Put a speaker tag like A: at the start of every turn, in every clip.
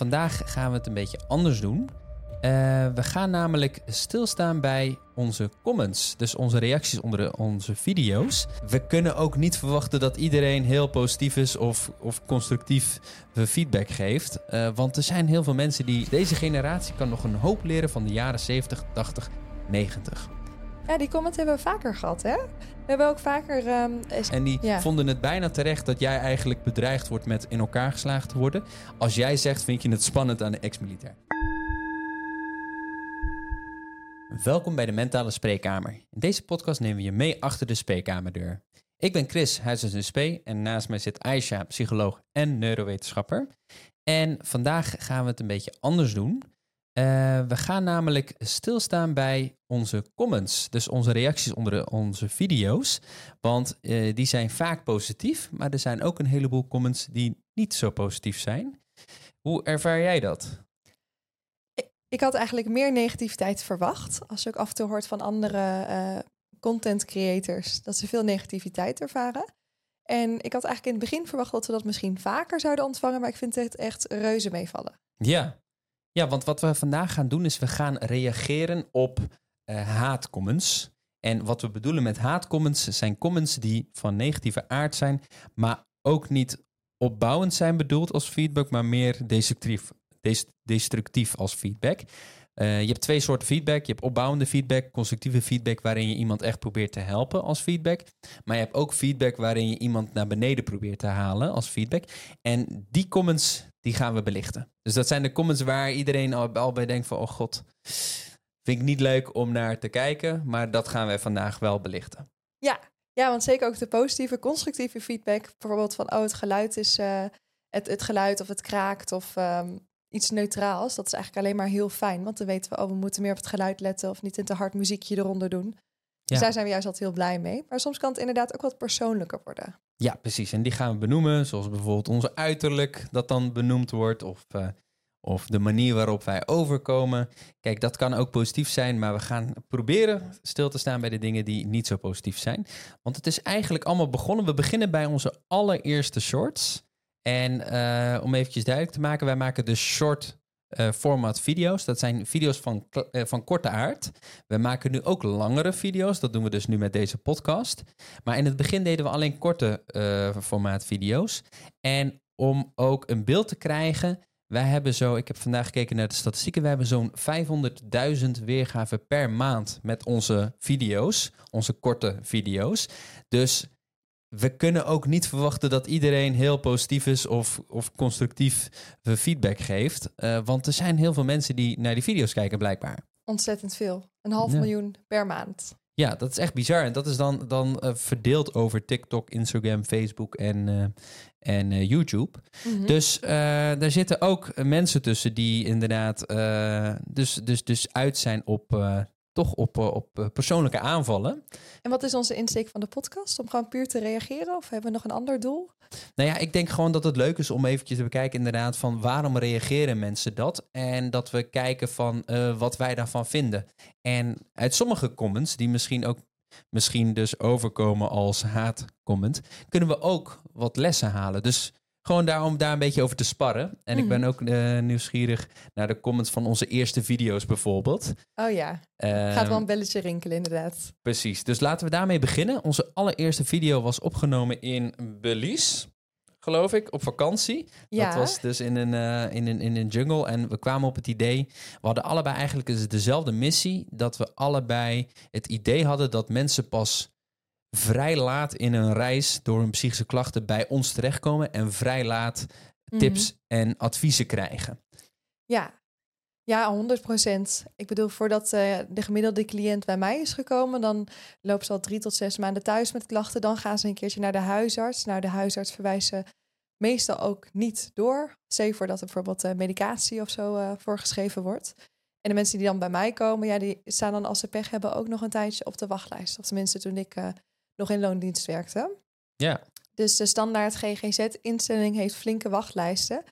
A: vandaag gaan we het een beetje anders doen. Eh, we gaan namelijk stilstaan bij onze comments, dus onze reacties onder de- onze video's. We kunnen ook niet verwachten dat iedereen heel positief is of, of constructief feedback geeft. Eh, want er zijn heel veel mensen die. Deze generatie kan nog een hoop leren van de jaren 70, 80, 90.
B: Ja, die comment hebben we vaker gehad, hè? We hebben ook vaker... ehm, is-
A: En die
B: Ja.
A: vonden het bijna terecht dat jij eigenlijk bedreigd wordt met in elkaar geslagen te worden. Als jij zegt, vind je het spannend aan de ex-militair. Welkom bij de Mentale Spreekkamer. In deze podcast nemen we je mee achter de spreekkamerdeur. Ik ben Chris, huisarts en naast mij zit Aisha, psycholoog en neurowetenschapper. En vandaag gaan we het een beetje anders doen. Eh, we gaan namelijk stilstaan bij onze comments, dus onze reacties onder de- onze video's. Want eh, die zijn vaak positief, maar er zijn ook een heleboel comments die niet zo positief zijn. Hoe ervaar jij dat?
B: Ik had eigenlijk meer negativiteit verwacht. Als je ook af en toe hoort van andere eh, content creators dat ze veel negativiteit ervaren. En ik had eigenlijk in het begin verwacht dat we dat misschien vaker zouden ontvangen, maar ik vind het echt reuze meevallen.
A: Ja. Ja, want wat we vandaag gaan doen is we gaan reageren op eh, haatcomments. En wat we bedoelen met haatcomments zijn comments die van negatieve aard zijn, maar ook niet opbouwend zijn bedoeld als feedback, maar meer destructief, des- destructief als feedback. Eh, je hebt twee soorten feedback. Je hebt opbouwende feedback, constructieve feedback, waarin je iemand echt probeert te helpen als feedback. Maar je hebt ook feedback waarin je iemand naar beneden probeert te halen als feedback. En die comments, die gaan we belichten. Dus dat zijn de comments waar iedereen al, al bij denkt van, oh god, vind ik niet leuk om naar te kijken. Maar dat gaan wij vandaag wel belichten.
B: Ja, ja, want zeker ook de positieve, constructieve feedback. Bijvoorbeeld van, oh, het geluid is eh, het, het geluid of het kraakt of ehm, iets neutraals. Dat is eigenlijk alleen maar heel fijn. Want dan weten we, oh, we moeten meer op het geluid letten of niet een te hard muziekje eronder doen. Dus daar zijn we juist altijd heel blij mee. Maar soms kan het inderdaad ook wat persoonlijker worden.
A: Ja, precies. En die gaan we benoemen, zoals bijvoorbeeld onze uiterlijk dat dan benoemd wordt. Of, eh, of de manier waarop wij overkomen. Kijk, dat kan ook positief zijn, maar we gaan proberen stil te staan bij de dingen die niet zo positief zijn. Want het is eigenlijk allemaal begonnen. We beginnen bij onze allereerste shorts. En eh, om eventjes duidelijk te maken, wij maken de short eh, format video's. Dat zijn video's van, eh, van korte aard. We maken nu ook langere video's. Dat doen we dus nu met deze podcast. Maar in het begin deden we alleen korte eh, formaat video's. En om ook een beeld te krijgen, wij hebben zo, ik heb vandaag gekeken naar de statistieken, we hebben zo'n 500.000 weergaven per maand met onze video's, onze korte video's. Dus we kunnen ook niet verwachten dat iedereen heel positief is of, of constructief feedback geeft. Eh, want er zijn heel veel mensen die naar die video's kijken, blijkbaar.
B: Ontzettend veel. Een half
A: Ja.
B: miljoen per maand.
A: Ja, dat is echt bizar. En dat is dan, dan eh, verdeeld over TikTok, Instagram, Facebook en, eh, en YouTube.
B: Mhm.
A: Dus daar zitten ook mensen tussen die inderdaad dus, dus, dus uit zijn op, toch op, eh, op eh, persoonlijke aanvallen.
B: En wat is onze insteek van de podcast? Om gewoon puur te reageren? Of hebben we nog een ander doel?
A: Nou ja, ik denk gewoon dat het leuk is om eventjes te bekijken inderdaad van waarom reageren mensen dat? En dat we kijken van eh, wat wij daarvan vinden. En uit sommige comments, die misschien ook misschien dus overkomen als haatcomment, kunnen we ook wat lessen halen. Dus gewoon daarom daar een beetje over te sparren. En ik ben
B: Mhm.
A: ook eh, nieuwsgierig naar de comments van onze eerste video's bijvoorbeeld.
B: Oh ja,
A: Ehm,
B: gaat wel een belletje rinkelen inderdaad.
A: Precies. Dus laten we daarmee beginnen. Onze allereerste video was opgenomen in Belize, geloof ik, op vakantie.
B: Ja,
A: Dat was dus in een, eh, in, een, in een jungle. En we kwamen op het idee. We hadden allebei eigenlijk dus dezelfde missie. Dat we allebei het idee hadden dat mensen pas vrij laat in een reis door hun psychische klachten bij ons terechtkomen. En vrij laat tips en adviezen krijgen.
B: Ja, ja 100 procent. Ik bedoel, voordat eh, de gemiddelde cliënt bij mij is gekomen, dan loopt ze al drie tot zes maanden thuis met klachten. Dan gaan ze een keertje naar de huisarts. Nou, de huisarts verwijst ze meestal ook niet door. Zeker voordat er bijvoorbeeld eh, medicatie of zo eh, voorgeschreven wordt. En de mensen die dan bij mij komen, ja, die staan dan als ze pech hebben ook nog een tijdje op de wachtlijst. Of tenminste toen ik nog in loondienst werkte.
A: Ja,
B: Dus de standaard GGZ-instelling heeft flinke wachtlijsten.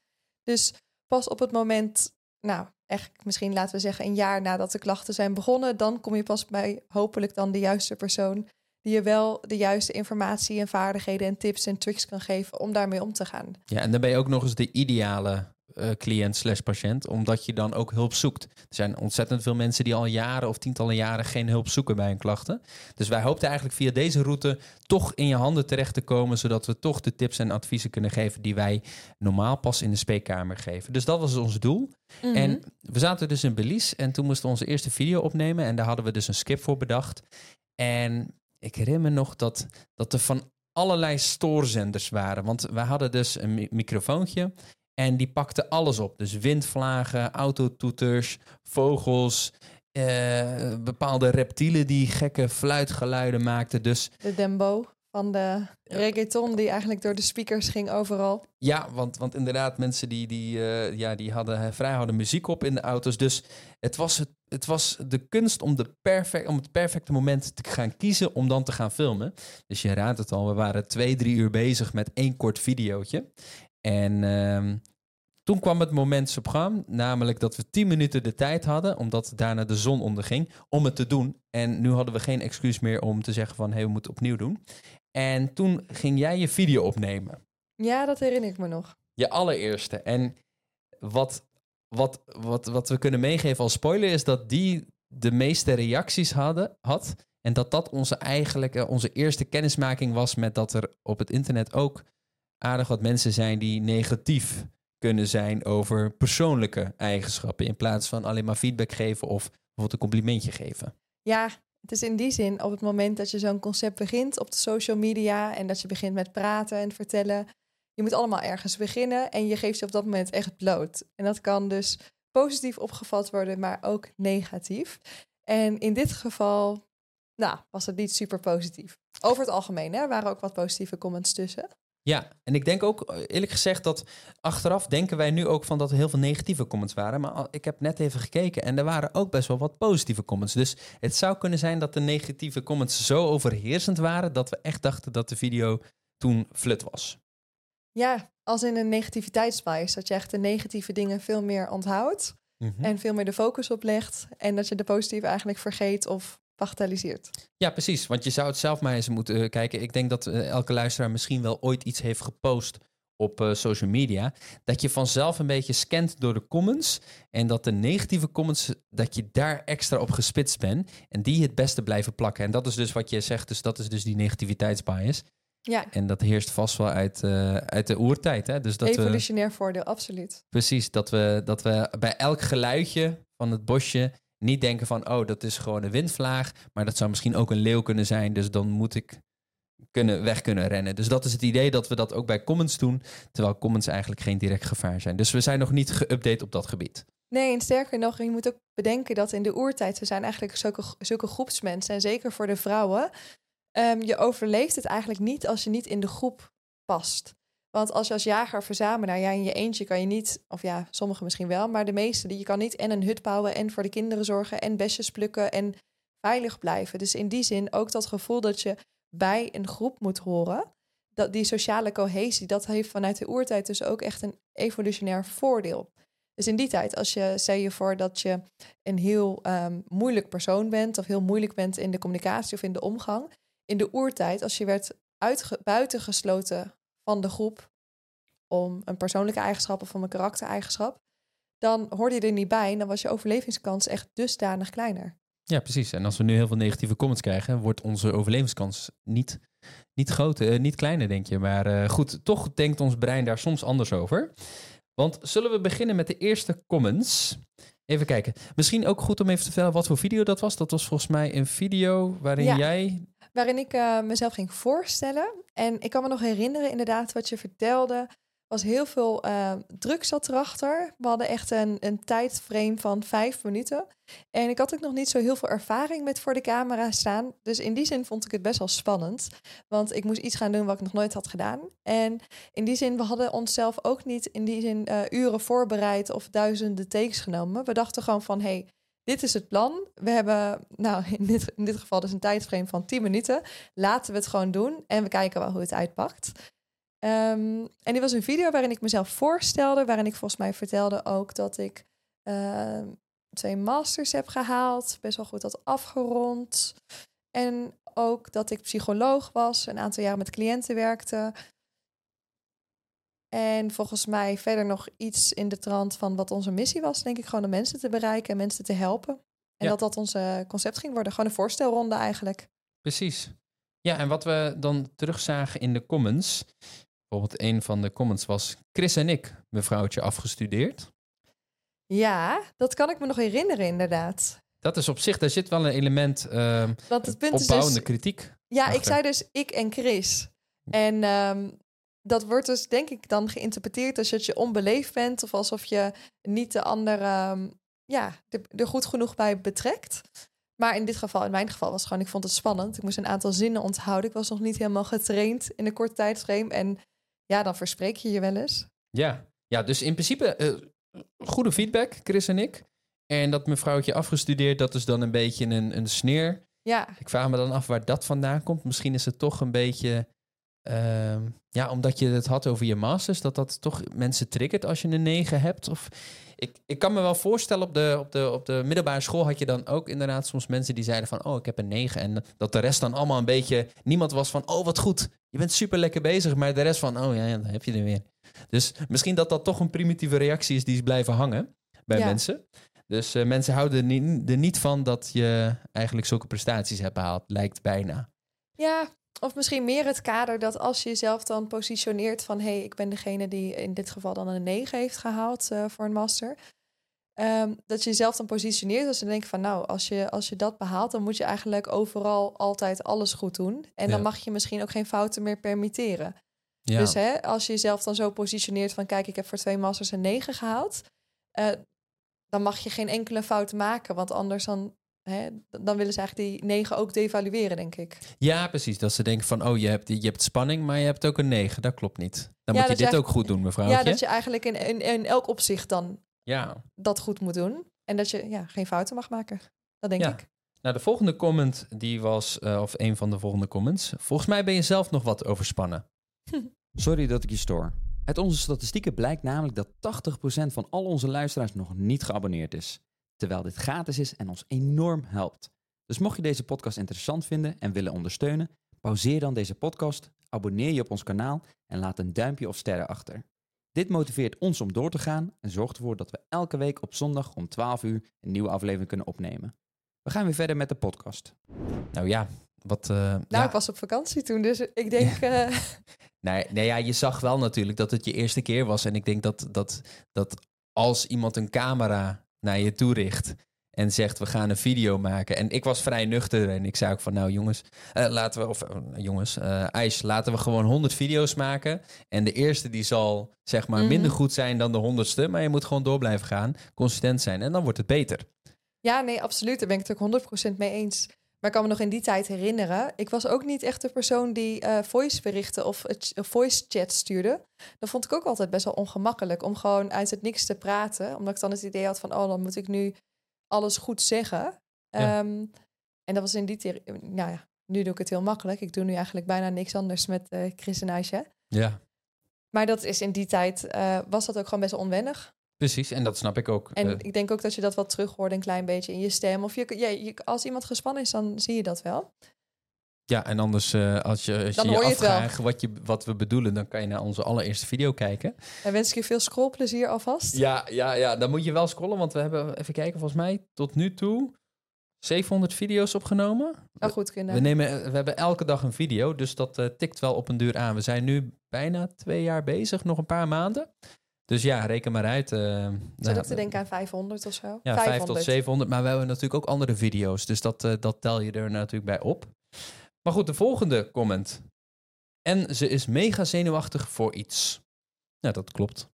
B: Dus pas op het moment, nou, echt misschien laten we zeggen een jaar nadat de klachten zijn begonnen, dan kom je pas bij hopelijk dan de juiste persoon die je wel de juiste informatie en vaardigheden en tips en tricks kan geven om daarmee om te gaan.
A: ja, en dan ben je ook nog eens de ideale uh, cliënt slash patiënt, omdat je dan ook hulp zoekt. Er zijn ontzettend veel mensen die al jaren of tientallen jaren geen hulp zoeken bij hun klachten. Dus wij hoopten eigenlijk via deze route toch in je handen terecht te komen, zodat we toch de tips en adviezen kunnen geven die wij normaal pas in de spreekkamer geven. Dus dat was ons doel.
B: Mhm.
A: En we zaten dus in Belize en toen moesten we onze eerste video opnemen en daar hadden we dus een skip voor bedacht. En ik herinner me nog dat, dat er van allerlei stoorzenders waren. Want we hadden dus een mi- microfoontje en die pakte alles op. Dus windvlagen, autotoeters, vogels, eh, bepaalde reptielen die gekke fluitgeluiden maakten. Dus
B: De dembo van de reggaeton die eigenlijk door de speakers ging overal.
A: ja, want, want inderdaad, mensen die, die, eh, ja, die hadden vrij harde muziek op in de auto's. Dus het was, het, het was de kunst om, de perfect, om het perfecte moment te gaan kiezen om dan te gaan filmen. Dus je raadt het al, we waren twee, drie uur bezig met één kort videootje. En ehm, toen kwam het moment supreme, namelijk dat we 10 minuten de tijd hadden, omdat daarna de zon onderging, om het te doen. En nu hadden we geen excuus meer om te zeggen van, hé, hey, we moeten opnieuw doen. En toen ging jij je video opnemen.
B: Ja, dat herinner ik me nog.
A: Je allereerste. En wat, wat, wat, wat we kunnen meegeven als spoiler is dat die de meeste reacties hadden, had. En dat dat onze eigenlijke, onze eerste kennismaking was met dat er op het internet ook aardig wat mensen zijn die negatief kunnen zijn over persoonlijke eigenschappen. In plaats van alleen maar feedback geven of bijvoorbeeld een complimentje geven.
B: Ja, het is in die zin op het moment dat je zo'n concept begint op de social media en dat je begint met praten en vertellen. Je moet allemaal ergens beginnen en je geeft je op dat moment echt bloot. En dat kan dus positief opgevat worden, maar ook negatief. En in dit geval, nou, was het niet super positief. Over het algemeen, hè, waren ook wat positieve comments tussen.
A: Ja, en ik denk ook eerlijk gezegd dat achteraf denken wij nu ook van dat er heel veel negatieve comments waren. Maar ik heb net even gekeken en er waren ook best wel wat positieve comments. Dus het zou kunnen zijn dat de negatieve comments zo overheersend waren dat we echt dachten dat de video toen flut was.
B: Ja, als in een negativiteitsbias, dat je echt de negatieve dingen veel meer onthoudt
A: Mhm.
B: en veel meer de focus op legt en dat je de positieve eigenlijk vergeet of bagatelliseert.
A: Ja, precies. Want je zou het zelf maar eens moeten eh, kijken. Ik denk dat eh, elke luisteraar misschien wel ooit iets heeft gepost op eh, social media. Dat je vanzelf een beetje scant door de comments. En dat de negatieve comments, dat je daar extra op gespitst bent. En die het beste blijven plakken. En dat is dus wat je zegt. Dus dat is dus die negativiteitsbias.
B: Ja,
A: En dat heerst vast wel uit, uit de oertijd. Hè? Dus dat we,
B: evolutionair voordeel, absoluut.
A: precies, dat we, dat we bij elk geluidje van het bosje niet denken van, oh, dat is gewoon een windvlaag. Maar dat zou misschien ook een leeuw kunnen zijn. Dus dan moet ik kunnen, weg kunnen rennen. Dus dat is het idee dat we dat ook bij comments doen. Terwijl comments eigenlijk geen direct gevaar zijn. Dus we zijn nog niet geüpdate op dat gebied.
B: Nee, en sterker nog, je moet ook bedenken dat in de oertijd, we zijn eigenlijk zulke, zulke groepsmensen, en zeker voor de vrouwen, ehm, je overleeft het eigenlijk niet als je niet in de groep past. Want als je als jager-verzamelaar, ja, in je eentje kan je niet, of ja, sommigen misschien wel, maar de meeste, die je kan niet en een hut bouwen en voor de kinderen zorgen en besjes plukken en veilig blijven. Dus in die zin ook dat gevoel dat je bij een groep moet horen, dat die sociale cohesie, dat heeft vanuit de oertijd dus ook echt een evolutionair voordeel. Dus in die tijd, als je stel je voor dat je een heel ehm, moeilijk persoon bent, of heel moeilijk bent in de communicatie of in de omgang. In de oertijd, als je werd buitengesloten van de groep om een persoonlijke eigenschap of om een karaktereigenschap, dan hoorde je er niet bij en dan was je overlevingskans echt dusdanig kleiner.
A: Ja, precies. En als we nu heel veel negatieve comments krijgen, wordt onze overlevingskans niet, niet groter, eh, niet kleiner, denk je. Maar eh, goed, toch denkt ons brein daar soms anders over. Want zullen we beginnen met de eerste comments? Even kijken. Misschien ook goed om even te vertellen wat voor video dat was. Dat was volgens mij een video waarin
B: Ja.
A: jij.
B: Waarin ik eh, mezelf ging voorstellen. En ik kan me nog herinneren, inderdaad, wat je vertelde. Was heel veel eh, druk zat erachter. We hadden echt een, een tijdframe van vijf minuten. En ik had ook nog niet zo heel veel ervaring met voor de camera staan. Dus in die zin vond ik het best wel spannend. Want ik moest iets gaan doen wat ik nog nooit had gedaan. En in die zin, we hadden onszelf ook niet in die zin eh, uren voorbereid of duizenden takes genomen. We dachten gewoon van, hey, dit is het plan. We hebben, nou, in dit, in dit geval dus een tijdframe van 10 minuten. Laten we het gewoon doen en we kijken wel hoe het uitpakt. Ehm, en dit was een video waarin ik mezelf voorstelde, waarin ik volgens mij vertelde ook dat ik ehm, twee masters heb gehaald, best wel goed had afgerond. En ook dat ik psycholoog was, een aantal jaren met cliënten werkte. En volgens mij verder nog iets in de trant van wat onze missie was, denk ik, gewoon de mensen te bereiken en mensen te helpen. En
A: Ja.
B: dat dat onze concept ging worden. Gewoon een voorstelronde eigenlijk.
A: Precies. Ja, en wat we dan terugzagen in de comments. Bijvoorbeeld een van de comments was... Chris en ik, mevrouwtje, afgestudeerd.
B: Ja, dat kan ik me nog herinneren inderdaad.
A: Dat is op zich, daar zit wel een element ehm,
B: Want het punt is
A: opbouwende
B: dus...
A: kritiek.
B: Ja, ik zei dus ik en Chris. En ehm, dat wordt dus denk ik dan geïnterpreteerd als dat je onbeleefd bent... of alsof je niet de ander ehm, ja, er, er goed genoeg bij betrekt. Maar in dit geval, in mijn geval was het gewoon... ik vond het spannend. Ik moest een aantal zinnen onthouden. Ik was nog niet helemaal getraind in een kort tijdsframe. En ja, dan verspreek je je wel eens.
A: Ja, ja dus in principe eh, goede feedback, Chris en ik. En dat mevrouwtje afgestudeerd, dat is dan een beetje een, een sneer.
B: Ja,
A: Ik vraag me dan af waar dat vandaan komt. Misschien is het toch een beetje... ehm, ja, omdat je het had over je masters, dat dat toch mensen triggert als je een 9 hebt. Of ik, ik kan me wel voorstellen, op de, op, de, op de middelbare school had je dan ook inderdaad soms mensen die zeiden van, oh, ik heb een 9. En dat de rest dan allemaal een beetje, niemand was van, oh, wat goed. Je bent super lekker bezig, maar de rest van, oh ja, ja dan heb je er weer. Dus misschien dat dat toch een primitieve reactie is die is blijven hangen bij
B: Ja.
A: mensen. Dus eh, mensen houden er niet, er niet van dat je eigenlijk zulke prestaties hebt behaald, lijkt bijna.
B: Ja, of misschien meer het kader dat als je jezelf dan positioneert van... hé, hey, ik ben degene die in dit geval dan een 9 heeft gehaald eh, voor een master... ehm, dat je jezelf dan positioneert als je denkt van... nou, als je, als je dat behaalt, dan moet je eigenlijk overal altijd alles goed doen. En dan mag je misschien ook geen fouten meer permitteren.
A: Ja,
B: Dus hè, als je jezelf dan zo positioneert van... kijk, ik heb voor twee masters een 9 gehaald... eh, dan mag je geen enkele fout maken, want anders dan... Hè, dan willen ze eigenlijk die 9 ook devalueren, denk ik.
A: ja, precies. Dat ze denken van, oh, je hebt, je hebt spanning, maar je hebt ook een 9. Dat klopt niet. Dan
B: Ja,
A: moet je dit ook goed doen, mevrouwtje.
B: Ja, dat je eigenlijk in, in, in elk opzicht dan
A: Ja.
B: dat goed moet doen. En dat je ja, geen fouten mag maken. Dat denk
A: Ja.
B: ik.
A: Nou, de volgende comment, die was, eh, of een van de volgende comments. Volgens mij ben je zelf nog wat overspannen.
C: Sorry dat ik je stoor. Uit onze statistieken blijkt namelijk dat 80% van al onze luisteraars nog niet geabonneerd is. Terwijl dit gratis is en ons enorm helpt. Dus mocht je deze podcast interessant vinden en willen ondersteunen, pauzeer dan deze podcast, abonneer je op ons kanaal en laat een duimpje of sterren achter. Dit motiveert ons om door te gaan en zorgt ervoor dat we elke week op zondag om 12 uur een nieuwe aflevering kunnen opnemen. We gaan weer verder met de podcast.
A: Nou ja, wat... eh,
B: Nou,
A: ja.
B: ik was op vakantie toen, dus ik denk... eh,
A: Nee, nee, ja, je zag wel natuurlijk dat het je eerste keer was. En ik denk dat, dat, dat als iemand een camera naar je toe richt en zegt we gaan een video maken. En ik was vrij nuchter en ik zei ook van nou jongens, eh, laten we, of eh, jongens, eh IJs, laten we gewoon 100 video's maken. En de eerste die zal zeg maar
B: Mhm.
A: minder goed zijn dan de honderdste. Maar je moet gewoon door blijven gaan, consistent zijn en dan wordt het beter.
B: ja, nee, absoluut. Daar ben ik het ook 100% mee eens. Maar ik kan me nog in die tijd herinneren. Ik was ook niet echt de persoon die eh voice berichten of of voice chat stuurde. Dat vond ik ook altijd best wel ongemakkelijk om gewoon uit het niks te praten. Omdat ik dan het idee had van, oh, dan moet ik nu alles goed zeggen.
A: Ja.
B: Ehm, en dat was in die tijd, nou ja, nu doe ik het heel makkelijk. Ik doe nu eigenlijk bijna niks anders met eh Chris en Aisha.
A: Ja,
B: Maar dat is in die tijd, eh, was dat ook gewoon best wel onwennig.
A: Precies. En dat snap ik ook.
B: En
A: Eh,
B: ik denk ook dat je dat wel terug hoort een klein beetje in je stem. Of je, ja, je, als iemand gespannen is, dan zie je dat wel.
A: Ja, en anders eh, als je als
B: Dan
A: je, afvraagt wat, je, wat we bedoelen, dan kan je naar onze allereerste video kijken.
B: En wens ik je veel scrollplezier alvast.
A: Ja, ja, ja, dan moet je wel scrollen, want we hebben, even kijken, volgens mij tot nu toe 700 video's opgenomen.
B: Zou goed kunnen.
A: We, nemen, we hebben elke dag een video, dus dat eh, tikt wel op een duur aan. We zijn nu bijna twee jaar bezig, nog een paar maanden. Dus ja, reken maar uit.
B: Ik
A: nou,
B: zat ook te denken aan 500 of zo.
A: Ja, 5 tot 700. Maar we hebben natuurlijk ook andere video's. Dus dat, eh, dat tel je er natuurlijk bij op. Maar goed, de volgende comment. En ze is mega zenuwachtig voor iets. Ja, dat klopt.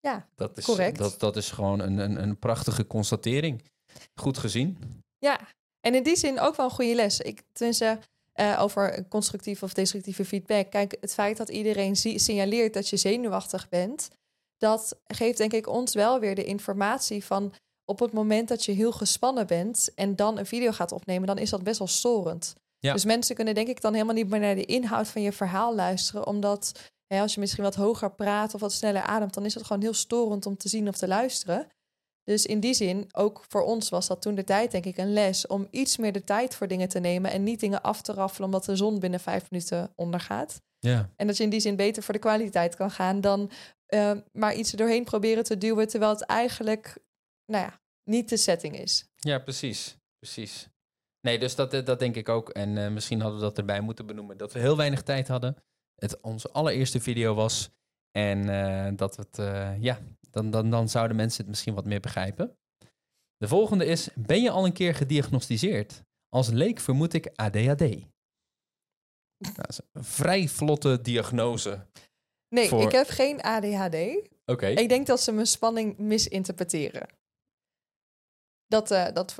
B: Ja,
A: Dat is,
B: correct.
A: Dat, dat is gewoon een, een, een prachtige constatering. Goed gezien.
B: Ja, en in die zin ook wel een goede les. Ik, tenminste, eh, over constructieve of destructieve feedback. Kijk, het feit dat iedereen signaleert dat je zenuwachtig bent... dat geeft denk ik ons wel weer de informatie van... op het moment dat je heel gespannen bent... en dan een video gaat opnemen, dan is dat best wel storend.
A: Ja.
B: Dus mensen kunnen denk ik dan helemaal niet meer naar de inhoud van je verhaal luisteren... omdat hè, als je misschien wat hoger praat of wat sneller ademt... dan is het gewoon heel storend om te zien of te luisteren... Dus in die zin, ook voor ons was dat toen de tijd, denk ik, een les om iets meer de tijd voor dingen te nemen en niet dingen af te raffelen omdat de zon binnen vijf minuten ondergaat.
A: Ja.
B: En dat je in die zin beter voor de kwaliteit kan gaan dan eh, maar iets er doorheen proberen te duwen, terwijl het eigenlijk, nou ja, niet de setting is.
A: Ja, precies. Precies. Nee, dus dat, dat denk ik ook. En eh, misschien hadden we dat erbij moeten benoemen. Dat we heel weinig tijd hadden. Het onze allereerste video was. En eh, dat het, eh, ja, dan, dan, dan zouden mensen het misschien wat meer begrijpen. De volgende is, ben je al een keer gediagnosticeerd? Als leek vermoed ik ADHD. Dat is een vrij vlotte diagnose.
B: Nee,
A: Voor-
B: ik heb geen ADHD.
A: Oké.
B: Ik denk dat ze mijn spanning misinterpreteren. Dat, eh, dat,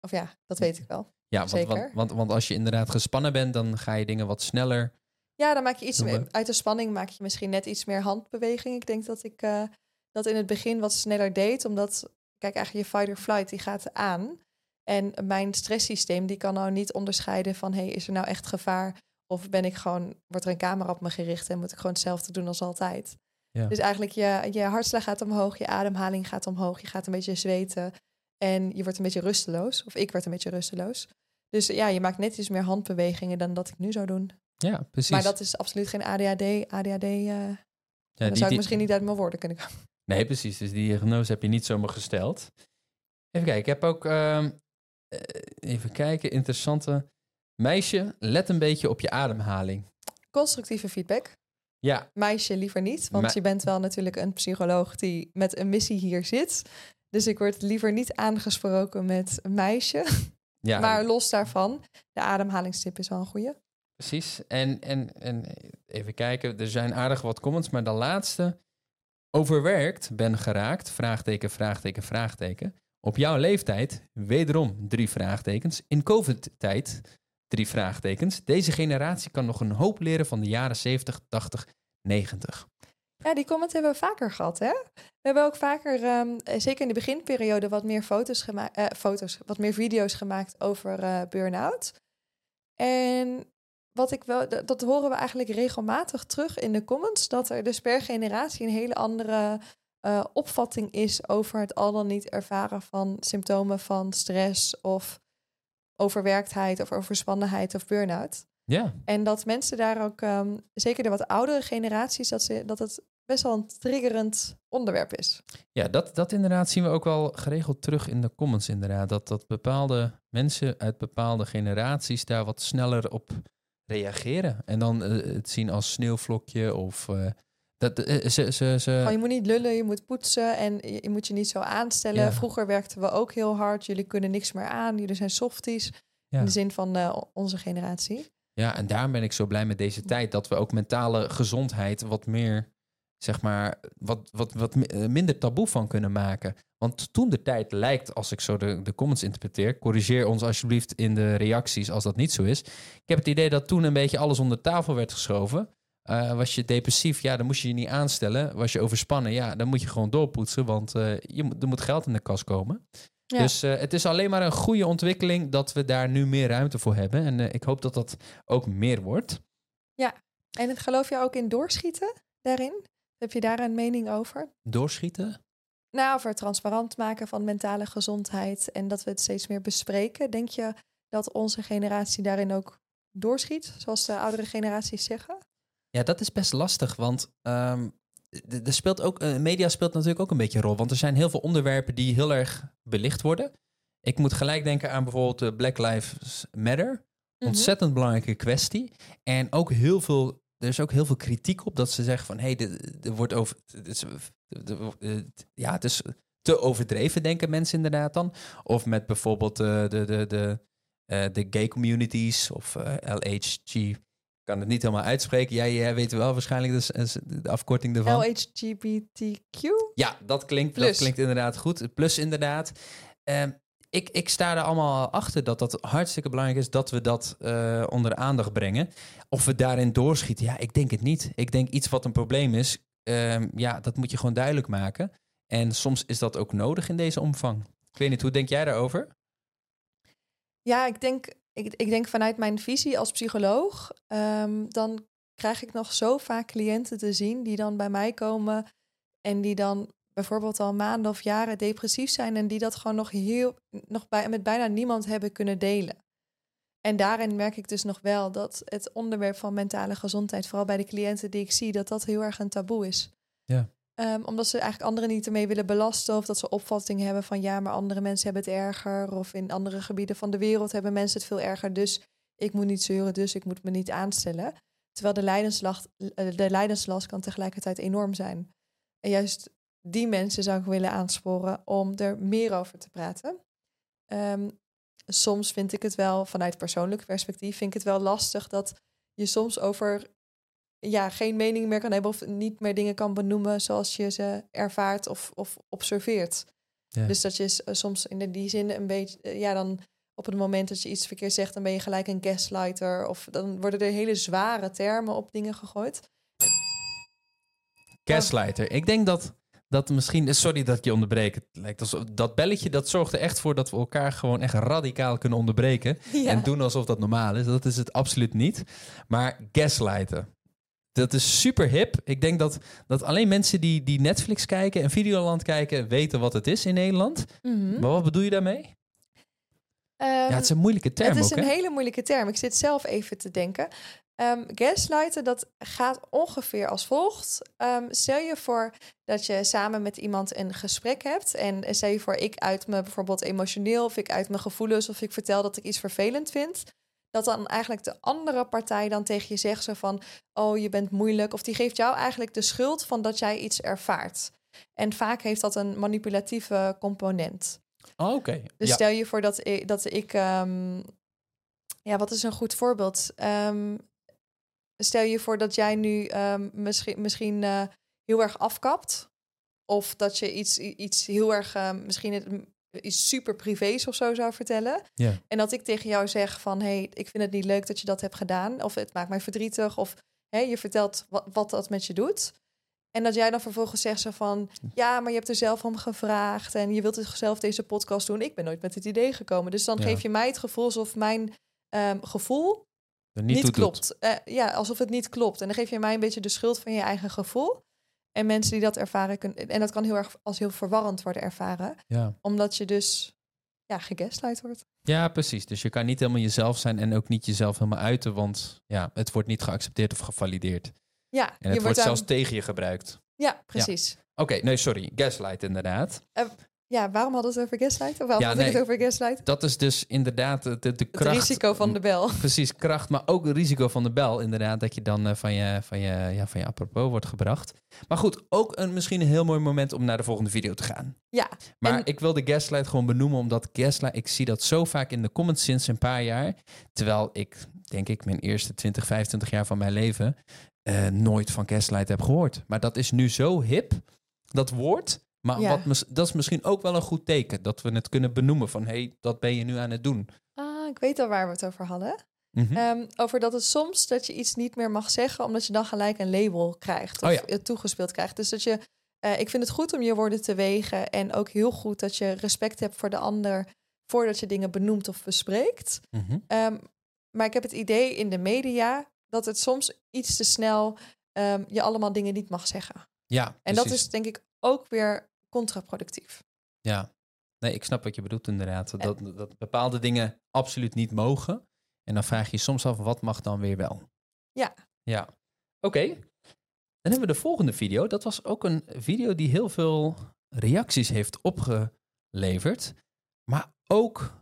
B: of ja, dat weet ik wel.
A: Ja, want,
B: zeker.
A: want, want, want als je inderdaad gespannen bent, dan ga je dingen wat sneller.
B: Ja, dan maak je iets meer, uit de spanning maak je misschien net iets meer handbeweging. Ik denk dat ik eh, dat in het begin wat sneller deed, omdat, kijk, eigenlijk je fight or flight die gaat aan. En mijn stresssysteem die kan nou niet onderscheiden van, hey, is er nou echt gevaar? Of ben ik gewoon, wordt er een camera op me gericht en moet ik gewoon hetzelfde doen als altijd?
A: Ja.
B: Dus eigenlijk je, je hartslag gaat omhoog, je ademhaling gaat omhoog, je gaat een beetje zweten en je wordt een beetje rusteloos. Of ik werd een beetje rusteloos. Dus ja, je maakt net iets meer handbewegingen dan dat ik nu zou doen.
A: Ja, precies.
B: Maar dat is absoluut geen ADHD. ADHD, eh
A: Ja,
B: dan
A: die-
B: zou ik
A: die-
B: misschien niet uit mijn woorden kunnen komen.
A: Nee, precies. Dus die diagnose heb je niet zomaar gesteld. Even kijken, ik heb ook... ehm, eh, even kijken, interessante... Meisje, let een beetje op je ademhaling.
B: Constructieve feedback.
A: Ja,
B: Meisje liever niet, want je bent wel natuurlijk een psycholoog die met een missie hier zit. Dus ik word liever niet aangesproken met een meisje.
A: ja
B: Maar los daarvan, de ademhalingstip is wel een goede.
A: precies. En, en, en even kijken, er zijn aardig wat comments, maar de laatste... Overwerkt ben geraakt, vraagteken, vraagteken, vraagteken. Op jouw leeftijd, wederom drie vraagtekens. In COVID-tijd, drie vraagtekens. Deze generatie kan nog een hoop leren van de jaren 70, 80, 90.
B: Ja, die comment hebben we vaker gehad, hè? We hebben ook vaker, ehm, eh, zeker in de beginperiode, wat meer foto's gemaakt, eh, foto's, wat meer video's gemaakt over eh burn-out. En wat ik wel, dat, dat horen we eigenlijk regelmatig terug in de comments, dat er dus per generatie een hele andere eh, opvatting is over het al dan niet ervaren van symptomen van stress of overwerktheid of overspannenheid of burn-out.
A: Ja,
B: En dat mensen daar ook, ehm, zeker de wat oudere generaties, dat, ze, dat het best wel een triggerend onderwerp is.
A: Ja, dat, dat inderdaad zien we ook wel geregeld terug in de comments inderdaad. Dat, dat bepaalde mensen uit bepaalde generaties daar wat sneller op reageren. En dan eh, het zien als sneeuwvlokje of... eh, dat, eh, ze, ze, ze,
B: Gewoon, je moet niet lullen, je moet poetsen en je, moet je niet zo aanstellen.
A: Ja.
B: Vroeger werkten we ook heel hard. Jullie kunnen niks meer aan. Jullie zijn softies.
A: Ja.
B: In de zin van eh, onze generatie.
A: Ja, en daarom ben ik zo blij met deze tijd. Dat we ook mentale gezondheid wat meer, zeg maar, wat, wat, wat mi- eh, minder taboe van kunnen maken. Want toen de tijd lijkt, als ik zo de, de comments interpreteer, corrigeer ons alsjeblieft in de reacties als dat niet zo is. Ik heb het idee dat toen een beetje alles onder tafel werd geschoven. Eh, was je depressief, ja, dan moest je je niet aanstellen. Was je overspannen, ja, dan moet je gewoon doorpoetsen, want eh, je, moet- er moet geld in de kas komen.
B: Ja.
A: Dus eh, het is alleen maar een goede ontwikkeling dat we daar nu meer ruimte voor hebben. En ik hoop dat dat ook meer wordt.
B: En het geloof je ook in doorschieten daarin? Heb je daar een mening over?
A: Doorschieten?
B: Nou, over transparant maken van mentale gezondheid en dat we het steeds meer bespreken. Denk je dat onze generatie daarin ook doorschiet, zoals de oudere generaties zeggen?
A: Ja, dat is best lastig, want d- er speelt ook, eh, media speelt natuurlijk ook een beetje een rol. Want er zijn heel veel onderwerpen die heel erg belicht worden. Ik moet gelijk denken aan bijvoorbeeld Black Lives Matter.
B: Mhm.
A: Ontzettend belangrijke kwestie. En ook heel veel, er is ook heel veel kritiek op dat ze zeggen van... hé, hey, er wordt over... dit is, de- ja, het is te overdreven, denken mensen inderdaad dan. Of met bijvoorbeeld eh, de, de, de, eh, de gay communities of eh, LHG. Kan het niet helemaal uitspreken. Jij, jij weet wel waarschijnlijk de, de afkorting ervan.
B: LHGBTQ?
A: Ja, dat klinkt, dat klinkt inderdaad goed. Plus inderdaad. Ehm, ik, ik sta er allemaal achter dat dat hartstikke belangrijk is dat we dat eh, onder de aandacht brengen. Of we daarin doorschieten, ja, ik denk het niet. Ik denk iets wat een probleem is, ehm, ja, dat moet je gewoon duidelijk maken. En soms is dat ook nodig in deze omvang. Ik weet niet, hoe denk jij daarover?
B: Ja, ik denk, ik, ik denk vanuit mijn visie als psycholoog, ehm, dan krijg ik nog zo vaak cliënten te zien die dan bij mij komen en die dan bijvoorbeeld al maanden of jaren depressief zijn en die dat gewoon nog heel, nog bij, met bijna niemand hebben kunnen delen. En daarin merk ik dus nog wel dat het onderwerp van mentale gezondheid, vooral bij de cliënten die ik zie, dat dat heel erg een taboe is.
A: Ja.
B: Ehm, omdat ze eigenlijk anderen niet ermee willen belasten. Of dat ze opvattingen hebben van ja, maar andere mensen hebben het erger. Of in andere gebieden van de wereld hebben mensen het veel erger. Dus ik moet niet zeuren, dus ik moet me niet aanstellen. Terwijl de leidenslast, eh, de leidenslast kan tegelijkertijd enorm zijn. En juist die mensen zou ik willen aansporen om er meer over te praten. Ehm, soms vind ik het wel, vanuit persoonlijk perspectief, vind ik het wel lastig dat je soms over ja, geen mening meer kan hebben of niet meer dingen kan benoemen zoals je ze ervaart of, of observeert.
A: Ja.
B: Dus dat je s- soms in die zin een beetje, eh, ja, dan op het moment dat je iets verkeerd zegt, dan ben je gelijk een gaslighter. Of dan worden er hele zware termen op dingen gegooid.
A: Gaslighter. Ik denk dat dat misschien... Sorry dat ik je onderbreek. Het lijkt alsof, dat belletje dat zorgt er echt voor dat we elkaar gewoon echt radicaal kunnen onderbreken.
B: Ja.
A: En doen alsof dat normaal is. Dat is het absoluut niet. Maar gaslighten. Dat is super hip. Ik denk dat, dat alleen mensen die, die Netflix kijken en Videoland kijken... weten wat het is in Nederland.
B: Mhm.
A: Maar wat bedoel je daarmee?
B: Ehm,
A: ja, het is een moeilijke term
B: het is
A: ook,
B: een
A: hè?
B: hele moeilijke term. Ik zit zelf even te denken. Ehm gaslighten, dat gaat ongeveer als volgt. Ehm, stel je voor dat je samen met iemand een gesprek hebt. En stel je voor, ik uit me bijvoorbeeld emotioneel... of ik uit mijn gevoelens of ik vertel dat ik iets vervelend vind... dat dan eigenlijk de andere partij dan tegen je zegt zo van... oh, je bent moeilijk. Of die geeft jou eigenlijk de schuld van dat jij iets ervaart. En vaak heeft dat een manipulatieve component.
A: Oh, Oké.
B: Dus
A: Ja.
B: stel je voor dat ik, dat ik ehm, ja, wat is een goed voorbeeld? Ehm, stel je voor dat jij nu ehm, misschien, misschien eh, heel erg afkapt. Of dat je iets, iets heel erg, misschien het, iets super privés of zo zou vertellen.
A: Ja.
B: En dat ik tegen jou zeg van, hey, ik vind het niet leuk dat je dat hebt gedaan. Of het maakt mij verdrietig. Of hey, je vertelt wat, wat dat met je doet. En dat jij dan vervolgens zegt zo van... ja, maar je hebt er zelf om gevraagd... en je wilt dus zelf deze podcast doen. Ik ben nooit met het idee gekomen. Dus dan
A: Ja.
B: geef je mij het gevoel alsof mijn ehm, gevoel niet,
A: doet.
B: klopt. Eh, ja, alsof het niet klopt. En dan geef je mij een beetje de schuld van je eigen gevoel. En mensen die dat ervaren... Kunnen, en dat kan heel erg als heel verwarrend worden ervaren.
A: Ja.
B: Omdat je dus ja, gegaslight wordt.
A: ja, precies. Dus je kan niet helemaal jezelf zijn en ook niet jezelf helemaal uiten, want ja, het wordt niet geaccepteerd of gevalideerd.
B: Ja,
A: En
B: je
A: het wordt
B: aan-
A: zelfs tegen je gebruikt.
B: Ja, precies.
A: Oké, nee, sorry. Gaslight inderdaad.
B: Ja, waarom hadden we het over gaslight? Of waarom
A: Ja,
B: had ik
A: nee.
B: het over gaslight?
A: Dat is dus inderdaad de, de,
B: Het
A: kracht.
B: risico van de bel.
A: Precies, kracht, maar ook het risico van de bel. Inderdaad, dat je dan eh, van, je, van, je, ja, van je apropos wordt gebracht. Maar goed, ook een, misschien een heel mooi moment om naar de volgende video te gaan.
B: Ja,
A: Maar
B: En-
A: ik wil de gaslight gewoon benoemen, omdat gaslight, ik zie dat zo vaak in de comments sinds een paar jaar. Terwijl ik, denk ik, mijn eerste 20, 25 jaar van mijn leven eh, nooit van gaslight heb gehoord. Maar dat is nu zo hip, dat woord. Maar
B: Ja.
A: wat, mis- dat is misschien ook wel een goed teken, dat we het kunnen benoemen van, hé, hey, dat ben je nu aan het doen.
B: Ah, ik weet al waar we het over hadden.
A: Mhm.
B: Ehm, over dat het soms dat je iets niet meer mag zeggen, omdat je dan gelijk een label krijgt. Of
A: Oh ja.
B: het toegespeeld krijgt. Dus dat je. eh, ik vind het goed om je woorden te wegen. En ook heel goed dat je respect hebt voor de ander voordat je dingen benoemt of bespreekt.
A: Mhm.
B: Ehm, maar ik heb het idee in de media dat het soms iets te snel ehm, je allemaal dingen niet mag zeggen.
A: Ja,
B: En dat is denk ik ook weer contraproductief.
A: Ja, nee, ik snap wat je bedoelt inderdaad. Dat, dat bepaalde dingen absoluut niet mogen. En dan vraag je je soms af, wat mag dan weer wel?
B: Ja.
A: Ja, oké. Dan hebben we de volgende video. Dat was ook een video die heel veel reacties heeft opgeleverd. Maar ook